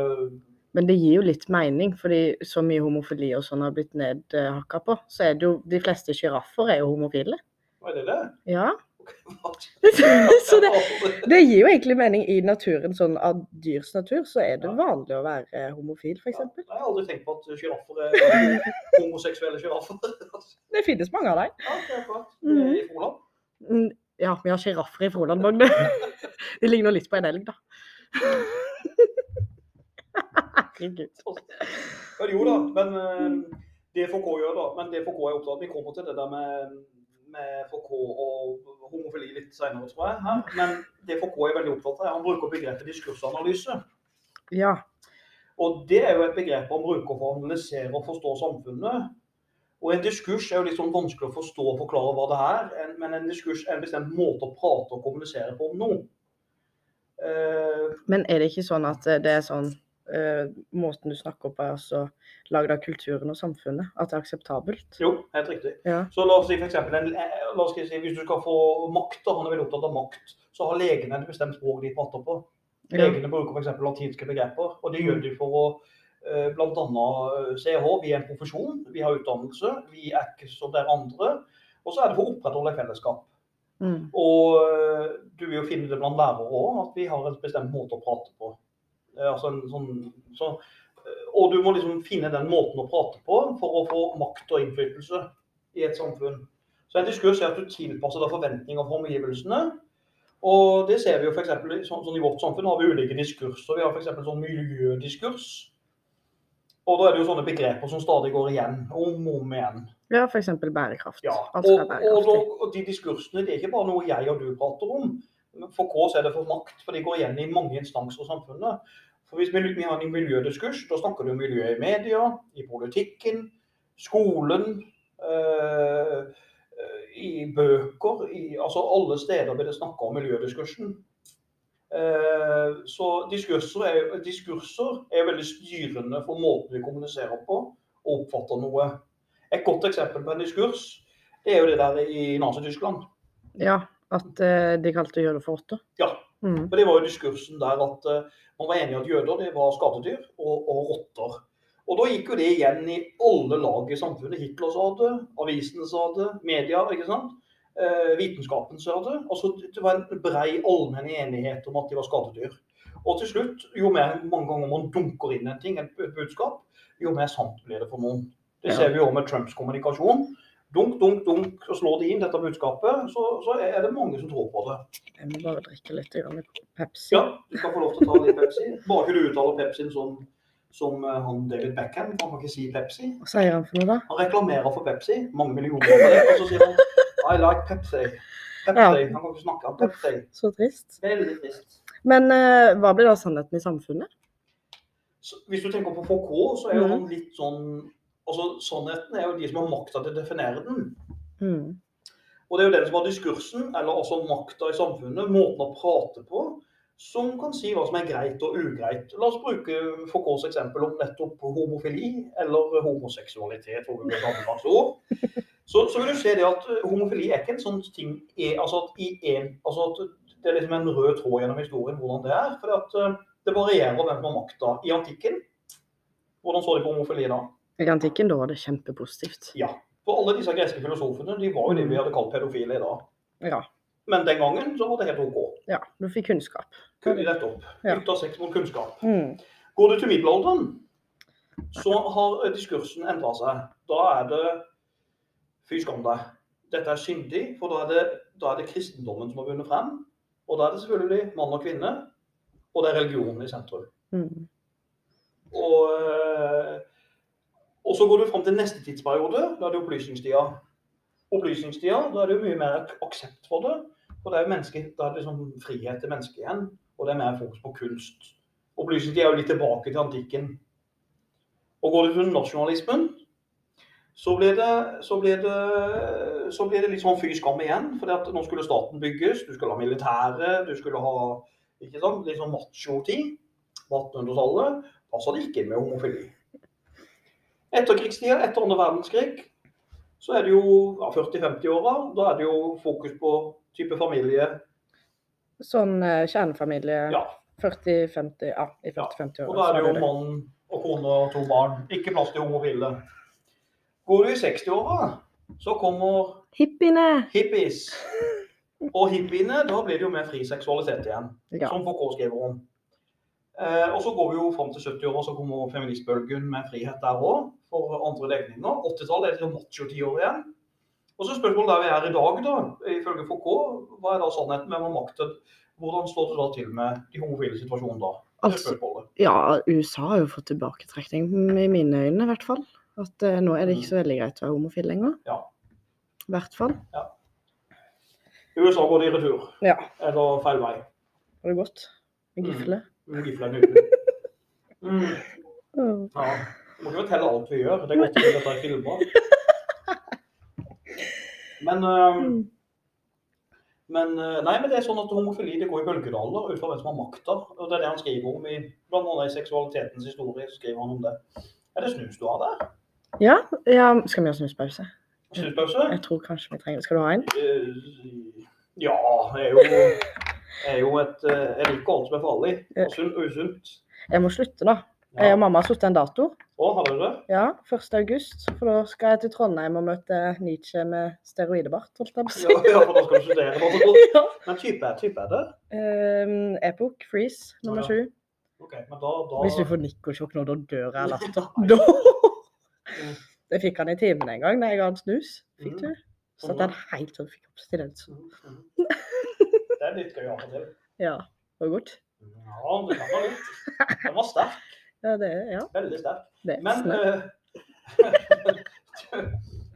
Men det gir jo litt mening, fordi så mye homofili og sånn har blitt nedhakka på. Så er det jo De fleste sjiraffer er jo homofile. Hva er det det? Ja. *laughs* Så det, det gir jo egentlig mening i naturen. Sånn av dyrs natur så er det vanlig å være homofil, f.eks. Ja, jeg har aldri tenkt på at sjiraffer er homoseksuelle sjiraffer. *laughs* Det finnes mange av dem. Ja, det er klart. Mhm. I Froland. Mm, Ja, vi har sjiraffer i Froland, Magne. *laughs* De ligner litt på en elg, da. Herregud. Men jo da, men det får gå gjøre, da, men det Foucault er opptatt vi kommer til det der med, med FK og homofili litt senere, tror jeg. Her. Men det FK er veldig opptatt av, han bruker begrepet diskursanalyse. Ja. Og det er jo et begrep han bruker for å analysere og forstå samfunnet. Og en diskurs er jo litt sånn vanskelig å forstå og forklare hva det er, men en diskurs er en bestemt måte å prate og kommunisere på om noe. Uh, Men er det ikke sånn at det er sånn eh, Måten du snakker på, er altså lagd av kulturen og samfunnet? At det er akseptabelt? jo, helt riktig. Ja. Så la oss si for eksempel, en, eh, la oss si, hvis du skal få makt, da, han er veldig opptatt av makt, så har legene et bestemt språk de prater på. Ja. Legene bruker f.eks. latinske begreper, og det gjør de for å eh, bl.a. CH, vi er en profesjon, vi har utdannelse, vi er ikke som dere andre. Og så er det for å opprettholde et fellesskap. Mm. Og eh, du vil jo finne det blant lærere òg, at vi har en bestemt måte å prate på. Eh, Altså en sånn, så, eh, og du må liksom finne den måten å prate på for å få makt og innflytelse i et samfunn. Så en diskurs er at du tilpasser deg forventninger fra omgivelsene. Og det ser vi jo f.eks. Sånn, sånn i vårt samfunn har vi ulike diskurser. Vi har f.eks. sånn miljødiskurs. Og da er det jo sånne begreper som stadig går igjen, om og om igjen. Ja, f.eks. bærekraft. Ja, og, og, og de diskursene det er ikke bare noe jeg og du prater om. For K er det for makt, for de går igjen i mange instanser i samfunnet. For Hvis vi, har en miljødiskurs, da snakker du om miljø i media, i politikken, skolen, eh, eh, i bøker. I, altså Alle steder blir det snakka om miljødiskursen. Eh, så diskurser er, diskurser er veldig styrende for måten vi kommuniserer på og oppfatter noe. Et godt eksempel på en diskurs det er jo det der i Nazi-Tyskland. Ja, at de kalte jøder for åtter. Ja. Mm. For Det var jo diskursen der at eh, man var enig i at jøder det var skadedyr og, og rotter. Og da gikk jo det igjen i alle lag i samfunnet. Hitler sa det, avisene sa det, media, ikke sant. Eh, vitenskapen sa det. Altså, det var en brei allmenn enighet om at de var skadedyr. Og til slutt, jo mer mange ganger man dunker inn en ting, et budskap, jo mer sant blir det for noen. Det ser vi jo med Trumps kommunikasjon. Dunk, dunk, dunk, og slå det inn dette budskapet, så, så er det mange som tror på det. Jeg må bare drikke litt Pepsi. Ja, du skal få lov til å ta litt Pepsi. Bare ikke du uttaler Pepsien som, som eh, han David Beckham. Han kan ikke si Pepsi. Hva sier han for noe, da? Han reklamerer for Pepsi, mange millioner for det, og så sier han I like Pepsi. Pepsi. Ja. Han kan ikke snakke om Pepsi. Så trist. Veldig trist. Men uh, hva blir da sannheten i samfunnet? Så, hvis du tenker på FK, så er jo mm. han litt sånn Altså, Sannheten er jo de som har makta til å definere den. Mm. Og det er jo den som har diskursen, eller også makta i samfunnet, måten å prate på, som kan si hva som er greit og ugreit. La oss bruke Foucaults eksempel om nettopp homofili, eller homoseksualitet, hvor vi gammeldags ord. Så, så vil du se det at homofili er ikke en sånn ting er, altså at, i en, altså at det er liksom en rød tråd gjennom historien hvordan det er. For eh, det varierer hvem som har makta i antikken. Hvordan så de på homofili da? I antikken da var det kjempepositivt. Ja. For alle disse greske filosofene de var jo det vi hadde kalt pedofile i dag. Ja. Men den gangen så var det helt OK. ja. Du fikk kunnskap. Kunne rett opp. Ja. av sex mot kunnskap. Mm. Går du til middelalderen, så har diskursen endra seg. Da er det fy skam deg. Dette er syndig, for da er, det, da er det kristendommen som har vunnet frem. Og da er det selvfølgelig mann og kvinne, og det er religionen i sentrum. Mm. Og, eh, og så går du fram til neste tidsperiode, da er det opplysningstida. Opplysningstida, da er det jo mye mer aksept for det. For det er jo menneske, da er det liksom frihet til mennesket igjen, og det er mer fokus på kunst. Opplysningstida er jo litt tilbake til antikken. Og går du til nasjonalismen, så blir det, så blir det, så blir det litt sånn fy skam igjen. For nå skulle staten bygges, du skulle ha militære, du skulle ha ikke sant, litt sånn macho-tid på 1800-tallet. Passa det ikke med homofili. Etterkrigstida, etter andre verdenskrig, så er det jo ja, 40-50-åra. Da er det jo fokus på type familie. Sånn eh, kjernefamilie Ja, 40-50 Ja, i 40-50 år. og da er det jo mann og kone og to barn. Ikke plass til homofile. Går du i 60-åra, så kommer Hippiene! hippies. Og hippiene, da blir det jo mer fri seksualitet igjen. Ja. som Foucault skriver om. Eh, og så går vi jo fram til 70-åra, så kommer feministbølgen med frihet der òg, for andre legninger. 80-tallet er det sånn macho-tiår igjen. Og så spørsmålet der vi er i dag, da, ifølge Foucault, hva er da sannheten? Hvem har makten? Hvordan står det da til med de homofile situasjonen da? Altså, ja, USA har jo fått tilbaketrekning, i mine øyne i hvert fall. At eh, nå er det ikke så veldig greit å være homofil lenger. Ja. I hvert fall. I USA går det i retur. Ja. Eller feil vei. Har det gått? Med Gifle? Mm, gifle er nydelig. *laughs* Mm, Mm. ja. Må ikke fortelle alt vi gjør. Det er godt å dette er filmer. Men Mm. Men eh, nei, men det er sånn at homofili det går i bølgedaler ut fra hvem som har makta. Og det er det han skriver om i blant annet i seksualitetens historie. så skriver han om det. Er det snus du har der? Ja, ja, skal vi ha snuspause? Snuspause? Jeg tror kanskje vi trenger Skal du ha en? Eh, ja, jeg er jo, jeg er jo et eh, Jeg liker alt som er farlig og usunt. Jeg må slutte, da. Jeg og mamma har satt en dato. Å, har dere det? Ja, 1. august. For da skal jeg til Trondheim og møte Nietzsche med steroidebart, holdt jeg på å si. Ja, ja, for da skal du studere. *laughs* Ja. Men type, type er det? Um, Epoch Freeze nummer Ja. sju. Ok, men da, da Hvis du får nikosjokk nå, da dør jeg av latter. Da Det fikk han i timen en gang da jeg ga han snus. Fikk du? Så det han helt sånn fikk abstinens. Mm, mm. Det er litt gøy av og til. *laughs* Ja, Var det godt. Ja, det kan være litt. Den var sterk. Ja, det ja, Veldig sterk. det Men uh, eh,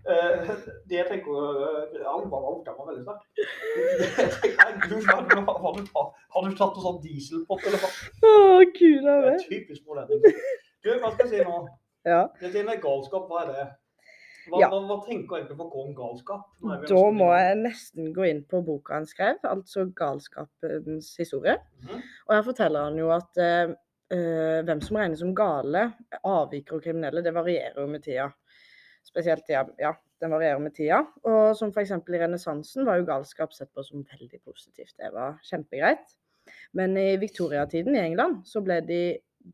*laughs* eh, det jeg tenker uh, Alva Valka var veldig sterk. *laughs* Har, du, har, du, tatt- en sånn dieselpott, eller hva? Å, gud a Det er meg. typisk nordlending. Du, hva skal jeg si nå? Ja. Det er med galskap, hva er det? Hva, Ja. hva, hva tenker egentlig på om galskap? Da må jeg nesten gå inn på boka han skrev, altså 'Galskapens historie'. Mhm. Og her forteller han jo at eh, eh, hvem som regnes som gale, avvikere og kriminelle, det varierer jo med tida. Spesielt tida, ja, den varierer med tida. Og som f.eks. i renessansen var jo galskap sett på som veldig positivt. Det var kjempegreit. Men i viktoriatiden i England så ble de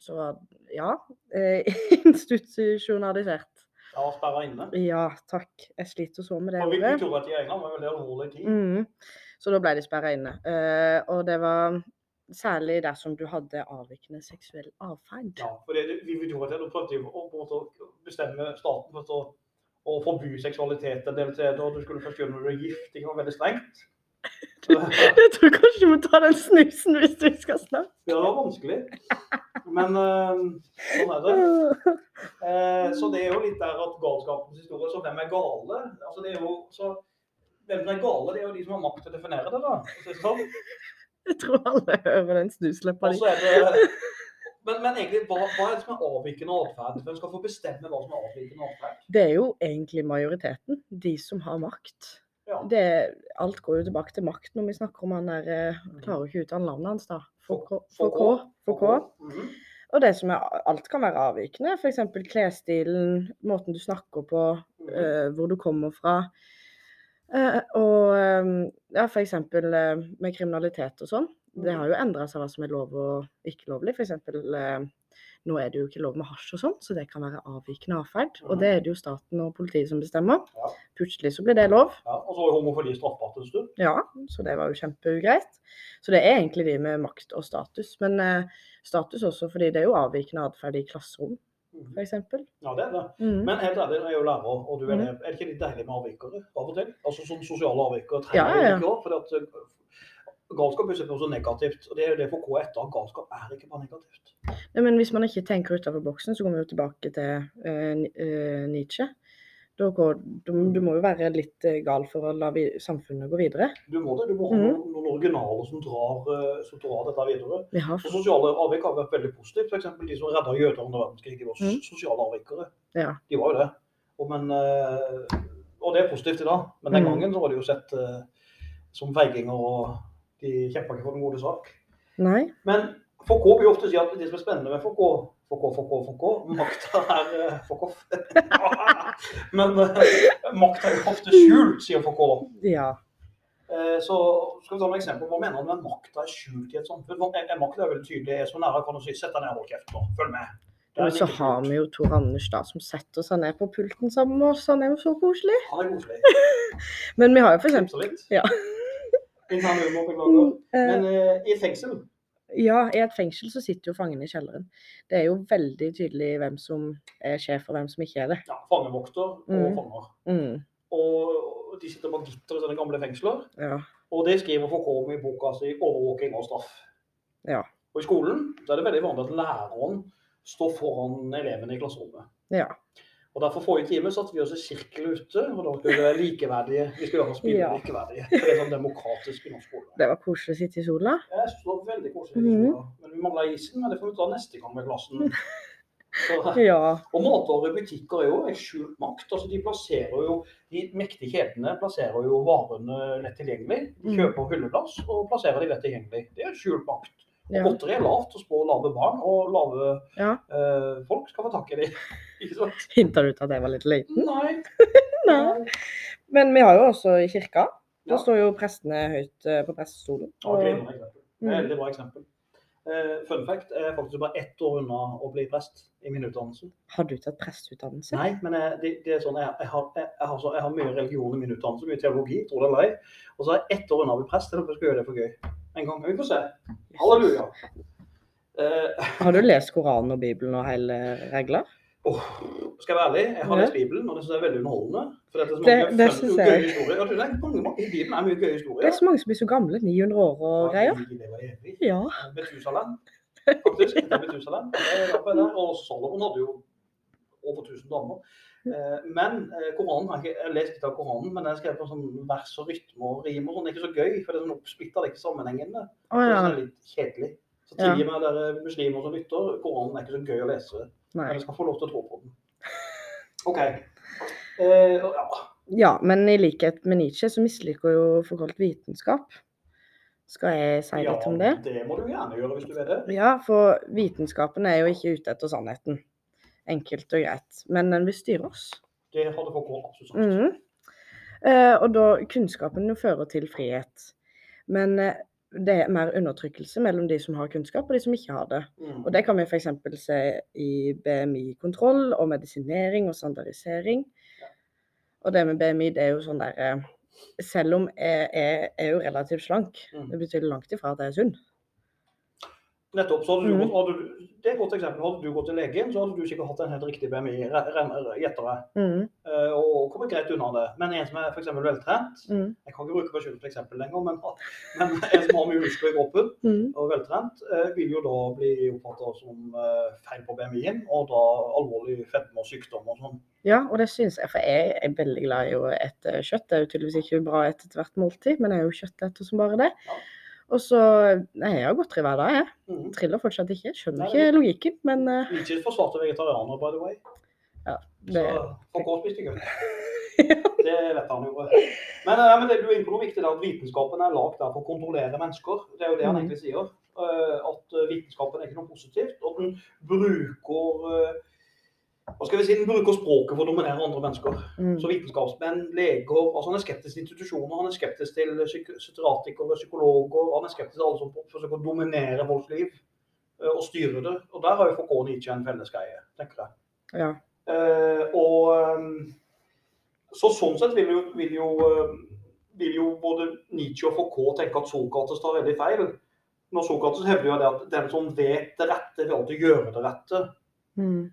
så ja, eh, *laughs* institusjonalisert. Ja, sperra inne. Ja, takk. Jeg sliter så med det Og vi, ordet. vi tror at i England var veldig alvorlig tid. Mm. Så da ble de sperra inne. Eh, og det var særlig dersom du hadde avvikende seksuell atferd. Ja, for det, vi vil tror at prøvde jo å bestemme staten for å, å forby seksualitet en del steder. Du skulle først gjøre når du er gift. Det var veldig strengt. *laughs* Jeg tror kanskje du må ta den snusen hvis du skal snakke. ja, det var vanskelig. Men eh, sånn er det. Eh, så det er jo litt der at galskapens historie Så hvem er gale? Altså det er jo så Hvem er gale, det er jo de som har makt til å definere det, da. *laughs* Jeg tror alle hører den snusleppa di. men, men egentlig, hva, hva er det som er avvikende atferd? Hvem skal få bestemme hva som er avvikende atferd? Det er jo egentlig majoriteten, de som har makt. Ja. Det, alt går jo tilbake til makt når vi snakker om han der eh, Klarer ikke å uttale navnet hans, da. Foucault. Mhm. Og det som er, alt kan være avvikende. F.eks. klesstilen, måten du snakker på, mm. uh, hvor du kommer fra. Eh, og eh, ja, eksempel eh, med kriminalitet og sånn. Det Mhm. har jo endra seg hva som er lov og ikke lovlig. Eksempel eh, nå er det jo ikke lov med hasj og sånn, så det kan være avvikende atferd. Og det er det jo staten og politiet som bestemmer. Ja. Plutselig så blir det lov. Ja, og så var jo homofili straffbart en stund. Ja, så det var jo kjempeugreit. Så det er egentlig de med makt og status. Men eh, status også fordi det er jo avvikende atferd i klasserom. f.eks. Ja, det er det. Mm. Men helt ærlig, jeg er jo lærer, og du er, Mhm. det. er det ikke litt deilig med avvikere av og til? Altså sånn sosiale avvikere trenger Ja, ja. For uh, galskap er noe så negativt. Og det er jo det for K etter. Galskap er ikke bare negativt. Nei, men hvis man ikke tenker utenfor boksen, så kommer vi jo tilbake til uh, uh, eh, Nietzsche. Går, du, du må jo være litt eh, gal for å la vi, samfunnet gå videre. Du må det. Du må ha Mhm. noen, originaler som drar, uh, som drar dette videre. Ja. Og sosiale avvik har vært veldig positivt. F.eks. de som redda jøder under verdenskrig. De var mm. sosiale avvikere. Ja. De var jo det. Og, men, eh, og det er positivt i dag. Men den Mhm. gangen så var de jo sett eh, som feiginger, og de kjempa ikke for den gode sak. Nei. Men Foucault vil ofte si at det som er spennende med Foucault Foucault, Foucault, Foucault Makta er eh, Foucault. *laughs* Men eh, makta er ofte skjult, sier Foucault. Ja. Eh, Så skal vi ta noen eksempler. Hva mener han med makta er skjult i et samfunn? Makta er veldig tydelig. Jeg Er så nære kan du si sett deg ned og hold kjeft nå. Følg med. Men så har vi jo Tor Anders da, som setter seg ned på pulten sammen med oss. Han er jo så koselig. Han er koselig. *laughs* Men vi har jo for eksempel Ja. Eh, Men uh, i fengsel Ja, i et fengsel så sitter jo fangene i kjelleren. Det er jo veldig tydelig hvem som er sjef og hvem som ikke er det. ja, fangevokter og mm. fanger. Mm. Og de sitter på gitter i sånne gamle fengsler. Ja. Og det skriver Foucault i boka si 'Overvåking og straff'. Ja. Og I skolen er det veldig vanlig at læreren står foran elevene i klasserommet. Ja. Og Derfor forrige time satte vi oss i sirkel ute, og da skulle vi likeverdige. Vi skulle iallfall spille Ja. likeverdige. Det er sånn demokratisk i norsk skole. Det var koselig å sitte i sola. Jeg synes det var veldig koselig. Mhm. Men vi mangla isen, men det får vi ta neste gang med klassen. *laughs* Så, Ja. og matvarer i butikker er jo en skjult makt. altså De plasserer jo, de mektige kjedene plasserer jo varene lett tilgjengelig. De Mm. kjøper hylleplass og plasserer de lett tilgjengelig. Det er skjult makt. Ja. Godteri er lavt og spår lave barn og lave ja. eh, folk skal få tak i det. *laughs* *laughs* Hinta du ut at jeg var litt liten? Nei. *laughs* Nei. Men vi har jo også i kirka. Da står jo prestene høyt eh, på prestestolen. Ja, Og, Okay. Mm. Veldig bra eksempel. Uh, fun fact, jeg er faktisk bare ett år unna å bli prest i min utdannelse. har du tatt presteutdannelse? Nei, men jeg, det, det er sånn, jeg, jeg, har, jeg, har så, har mye religion i min utdannelse, mye teologi, tror det eller ei. Og så er jeg ett år unna å bli prest. Jeg skal gjøre det for gøy. En gang. Vi får se. Halleluja. Uh, Har du *laughs* lest Koranen og Bibelen og hele regler? Åh, skal jeg være ærlig, jeg har lest Bibelen, og det synes jeg er veldig underholdende. For det er så mange det fun- synes gøye historier. Det er mange, mange, Bibelen er mye gøye Det er så mange som blir så gamle. 900 år og greier. Ja. Betusalem, faktisk. Det. Det der. Og Salomon hadde jo over 1000 damer. Eh, Men eh, Koranen har jeg har lest litt av Koranen, men den er skrevet på sånn vers og rytme og rim og sånn. Det er ikke så gøy, for det er sånn oppsplitta, det er ikke sammenhengende. Så det er litt kjedelig. Så tilgi meg dere muslimer som lytter, Koranen er ikke så gøy å lese. Men jeg skal få lov til å tro på den. *laughs* OK. Eh, ja. Ja, men i likhet med Nietzsche så misliker jo forkalt vitenskap. Skal jeg si ja, litt om det? Ja, det må du gjerne gjøre hvis du vil det. Ja, for vitenskapen er jo ikke ute etter sannheten. Enkelt og greit. Men den vil styre oss. Det hadde folk absolutt sagt. -hmm. Eh, og da kunnskapen jo fører til frihet. Men eh, det er mer undertrykkelse mellom de som har kunnskap og de som ikke har det. Mm. Og det kan vi f.eks. se i BMI-kontroll og medisinering og standardisering. Og det med BMI, det er jo sånn der eh, Selv om jeg er, er jo relativt slank, Mm. det betyr langt ifra at jeg er sunn. Nettopp. så hadde du Mhm. gått, hadde du, Det er et godt eksempel. Hadde du gått til legen, så hadde du sikkert hatt en helt riktig BMI, gjetter jeg, mm. eh, og kommet greit unna det. Men en som er f.eks. veltrent mm. Jeg kan ikke bruke meg selv som eksempel lenger, men, men en som har mye muskler i kroppen mhm. og veltrent, eh, vil jo da bli oppfattet som eh, feil på BMI-en, og da alvorlig fedme og sykdom og sånn. Ja, og det syns jeg, for jeg er veldig glad i å ete kjøtt. Det er jo tydeligvis ikke bra etter hvert måltid, men jeg er jo kjøtteter som bare det. Ja. Og så Nei, jeg har godteri hver dag, jeg. Mm. Triller fortsatt ikke. Skjønner Nei, ikke logikken, men uh... Ikke forsvarte vegetarianer, by the way. Ja, det Så folk har spiste ikke. *laughs* Det vet han jo. Men, eh, men det du er inne på noe viktig, er at vitenskapen er lagd for å kontrollere mennesker. Det er jo det han Mhm. egentlig sier. Eh, At eh, vitenskapen er ikke noe positivt. Og den bruker eh, hva skal vi si, den bruker språket for å dominere andre mennesker. Mm. Så vitenskapsmenn, leger altså Han er skeptisk til institusjoner, han er skeptisk til psykiatrikere, psykologer. Han er skeptisk til alle som forsøker å dominere folks liv eh, og styre det. Og der har jo Foucault Nietzsche en felles greie, tenker jeg. Ja. Eh, og eh, så sånn sett vil jo, vil, jo, eh, vil jo både Nietzsche og Foucault tenke at Sokrates tar veldig feil. Når Sokrates hevder jo det at den som vet det rette, vil alltid gjøre det rette. Mm.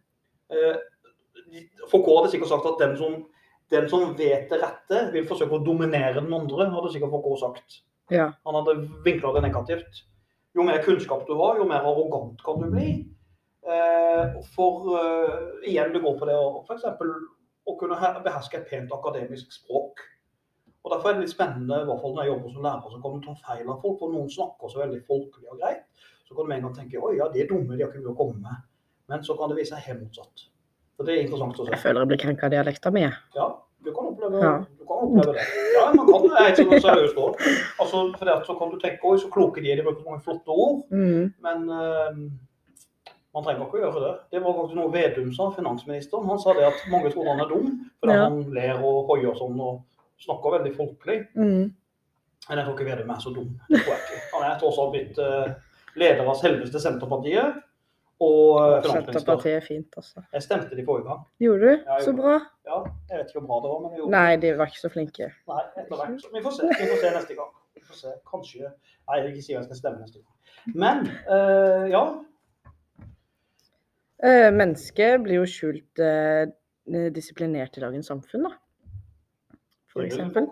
Eh, Foucault hadde sikkert sagt at den som, den som vet det rette, vil forsøke å dominere den andre, hadde sikkert Foucault sagt. ja. Han hadde vinkla det negativt. Jo mer kunnskap du har, jo mer arrogant kan du bli. Eh, for eh, igjen, det går på det å f.eks. å kunne beherske et pent akademisk språk. Og Derfor er det litt spennende, i hvert fall når jeg jobber som lærer, så kan du ta feil av folk. For noen snakker så veldig folkelig og greit. Så kan du med en gang tenke oi, ja, de er dumme, de har ikke mye å komme med. Men så kan det vise seg helt motsatt. Og Det er interessant å se. Jeg føler jeg blir krenka av dialekta mi. Ja, du kan oppleve, Ja. du kan oppleve det. Ja, man kan det. Jeg er ikke så seriøst òg. Altså, for så kan du tenke oi, så kloke de er, de bruker mange flotte ord. Mm. Men uh, man trenger ikke å gjøre det. Det var faktisk noe Vedum sa, finansministeren. Han sa det at mange tror han er dum fordi Ja. han ler og hoier sånn og snakker veldig folkelig. Mm. Men jeg tror ikke Vedum er så dum. Det tror jeg ikke. Han er tross alt blitt uh, leder av selveste Senterpartiet og uh. Senterpartiet er fint, altså. Jeg stemte de forrige gang. Gjorde du? Ja, Så bra. Ja, jeg vet ikke hvor bra det var, men jeg gjorde Nei, de var ikke så flinke. Nei, etter hvert. Vi får se. Vi får se neste gang. Vi får se. Kanskje Nei, jeg vil ikke si jeg skal stemme neste gang. Men eh, ja. Eh, mennesket blir jo skjult eh, disiplinert i dagens samfunn, da. For eksempel.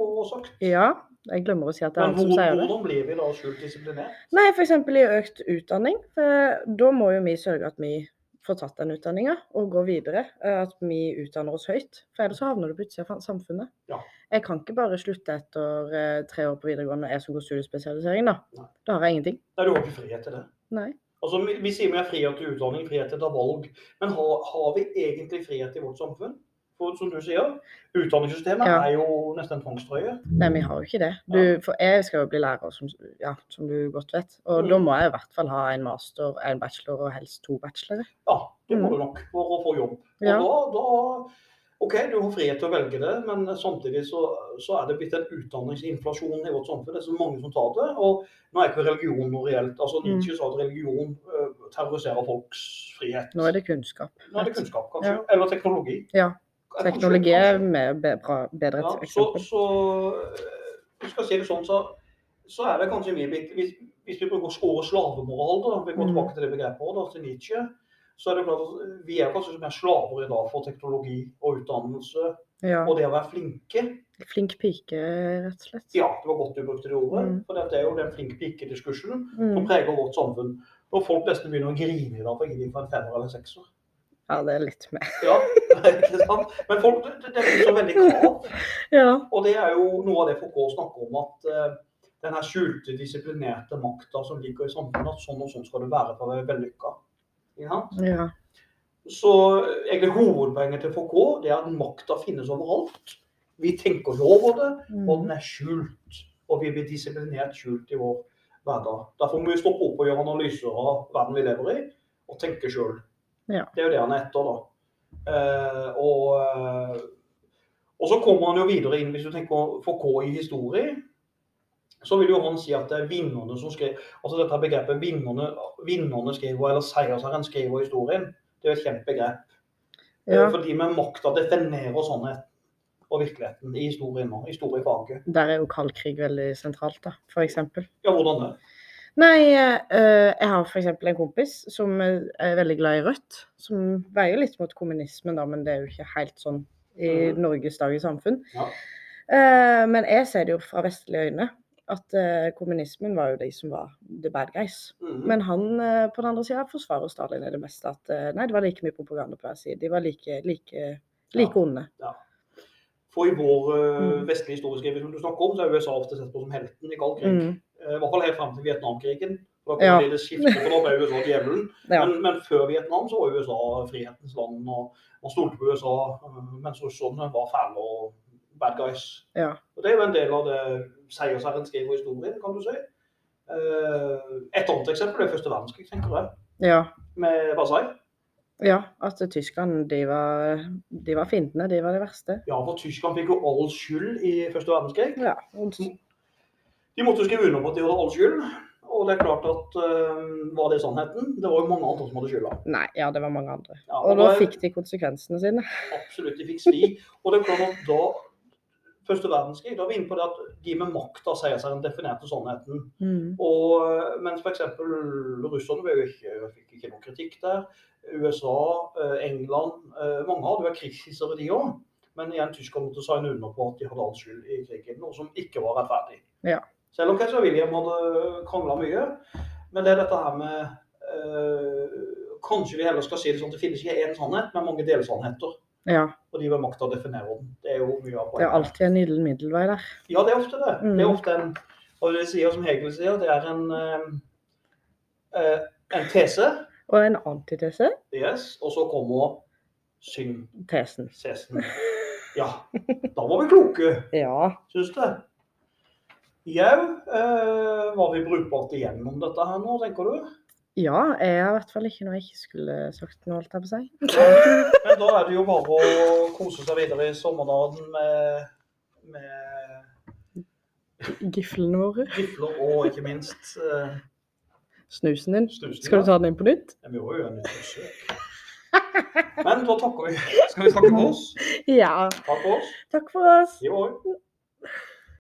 Ja, jeg glemmer å si at det er Men han som sier det. hvordan blir vi da skjult disiplinert? Nei, f.eks. i økt utdanning. Da må jo vi sørge at vi får tatt den utdanninga og går videre. eh, At vi utdanner oss høyt. For ellers så havner du på utsida av samfunnet. Ja. Jeg kan ikke bare slutte etter eh, tre år på videregående, jeg som går studiespesialisering, da. Nei. Da har jeg ingenting. Nei, du har ikke frihet til det. Nei. Altså, vi, vi sier vi har frihet til utdanning, frihet til å ta valg. Men har, har vi egentlig frihet i vårt samfunn? For som du sier, utdanningssystemet Ja. er jo nesten en tvangstrøye. Nei, vi har jo ikke det. Du, for jeg skal jo bli lærer, som, ja, som du godt vet. Og Mm. da må jeg i hvert fall ha en master, en bachelor og helst to bachelorer. Ja, det må Mm. du nok for å få jobb. Og Ja. da, da OK, du har frihet til å velge det, men samtidig så, så er det blitt en utdanningsinflasjon i vårt samfunn. Det er så mange som tar det. Og nå er ikke religion noe reelt. Altså, Mm. Nietzsche sa at religion øh, terroriserer folks frihet. Nå er det kunnskap. Nå er det kunnskap, kanskje. Eller teknologi. Ja. Teknologi er bra, bedre Ja, så, så øh, skal si det sånn, så, så er det kanskje vi blitt hvis, hvis vi bruker ordet slavemoral, da, vi går Mm. tilbake til det begrepet da, til Nietzsche, så er det klart at vi er kanskje mer slaver i dag for teknologi og utdannelse Ja. og det å være flinke. Flink pike, rett og slett. Ja, det var godt du brukte det ordet. Mm. For det er jo den flink pike-diskursen som Mm. preger vårt samfunn. Når folk nesten begynner å grine i dag for å gi dem en femmer eller sekser. Ja, det er litt mer. Ja, ikke sant? Men folk, det, det blir så veldig krav. *laughs* Ja. Og det er jo noe av det Foucault snakker om, at uh, den her skjulte, disiplinerte makta som ligger i samfunnet, at sånn og sånn skal det være for å være vellykka. Ja? ja. Så egentlig hovedpoenget til FK det er at makta finnes overalt. Vi tenker ikke over det, og Mm. den er skjult. Og vi blir disiplinert skjult i vår hverdag. Derfor må vi stoppe opp og gjøre analyser av verden vi lever i, og tenke sjøl. Ja. Det er jo det han er etter, da. Eh, og, eh, og så kommer han jo videre inn, hvis du tenker på K i historie, så vil jo han si at det er vinnerne som skrev Altså dette begrepet vinnerne, vinnerne skriver, eller seiersherren skriver historien, det er jo et kjent begrep. ja. Eh, Fordi med makta definerer sannheten og virkeligheten i historien nå, historiefaget. Der er jo kald krig veldig sentralt, da, eksempel. Ja, hvordan det? Nei, eh, jeg har f.eks. en kompis som eh, er veldig glad i Rødt. Som veier litt mot kommunismen, da, men det er jo ikke helt sånn i Mhm. Norges dagens samfunn. Ja. Eh, men jeg ser det jo fra vestlige øyne at eh, kommunismen var jo de som var the bad guys. Mm. Men han eh, på den andre sida forsvarer Stalin i det meste. At eh, nei, det var like mye propaganda på hver side. De var like, like, like Ja. onde. For i vår eh, Mm. vestlige historieskriving som du snakker om, så er USA ofte sett på som helten i kald krig. Mm. Eh, I hvert fall helt frem til Vietnamkrigen. Da Ja. kom det det skiftet, for da ble USA djevelen. Ja. Men, men før Vietnam så var USA frihetens land, og man stolte på USA, eh, mens russerne var fæle og bad guys. Ja. Og Det er jo en del av det seiersherren skriver i historien, kan du si. Eh, Et annet eksempel er første verdenskrig, tenker jeg, ja. med Versailles. Ja, at tyskerne, de var, de var fiendene. De var det verste. Ja, for tyskerne fikk jo all skyld i første verdenskrig. Ja. og- De måtte skrive under på at de hadde all skyld. Og det er klart at øh, var det sannheten? Det var jo mange andre som hadde skylda. Nei, ja, det var mange andre. Ja, Og da fikk de konsekvensene sine. *laughs* Absolutt, de fikk svi. Og det er klart at da Første verdenskrig, da er vi inne på det at de med makta sier seg den definerte sannheten. Mm. Og øh, mens f.eks. russerne ble jo ikke, fikk ikke noe kritikk der. USA, øh, England Mange hadde vært krigshissere, de òg. Men igjen, tyskerne måtte signe under på at de hadde all skyld i krigen, noe som ikke var rettferdig. Ja. Selv om keiser William hadde krangla mye. Men det er dette her med øh, Kanskje vi heller skal si det sånn at det finnes ikke én sannhet, men mange delsannheter. Ja. Og de ved makta definerer den. Det er jo mye av Det er alltid en gyllen middelvei der. Ja, det er ofte det. Mm. Det er ofte en Og det sier som Hegel sier, det er en eh, en tese. Og en antitese Yes. Og så kommer syntesen. tesen. Ja. Da var vi kloke, *laughs* Ja. syns du? Jau, eh, var vi brukbart igjennom dette her nå, tenker du? ja, jeg har i hvert fall ikke noe jeg ikke skulle sagt noe, holdt jeg på å si. *laughs* Men da er det jo bare å kose seg videre i sommerdagen med, med Giflene våre. gifler og ikke minst eh, Snusen din. snusen. Skal du ta den inn på nytt? Ja, Vi må jo gjøre nytt forsøk. Men da takker vi. *laughs* Skal vi takke for oss? Ja. Takk for oss. Takk for oss. Jo, oi.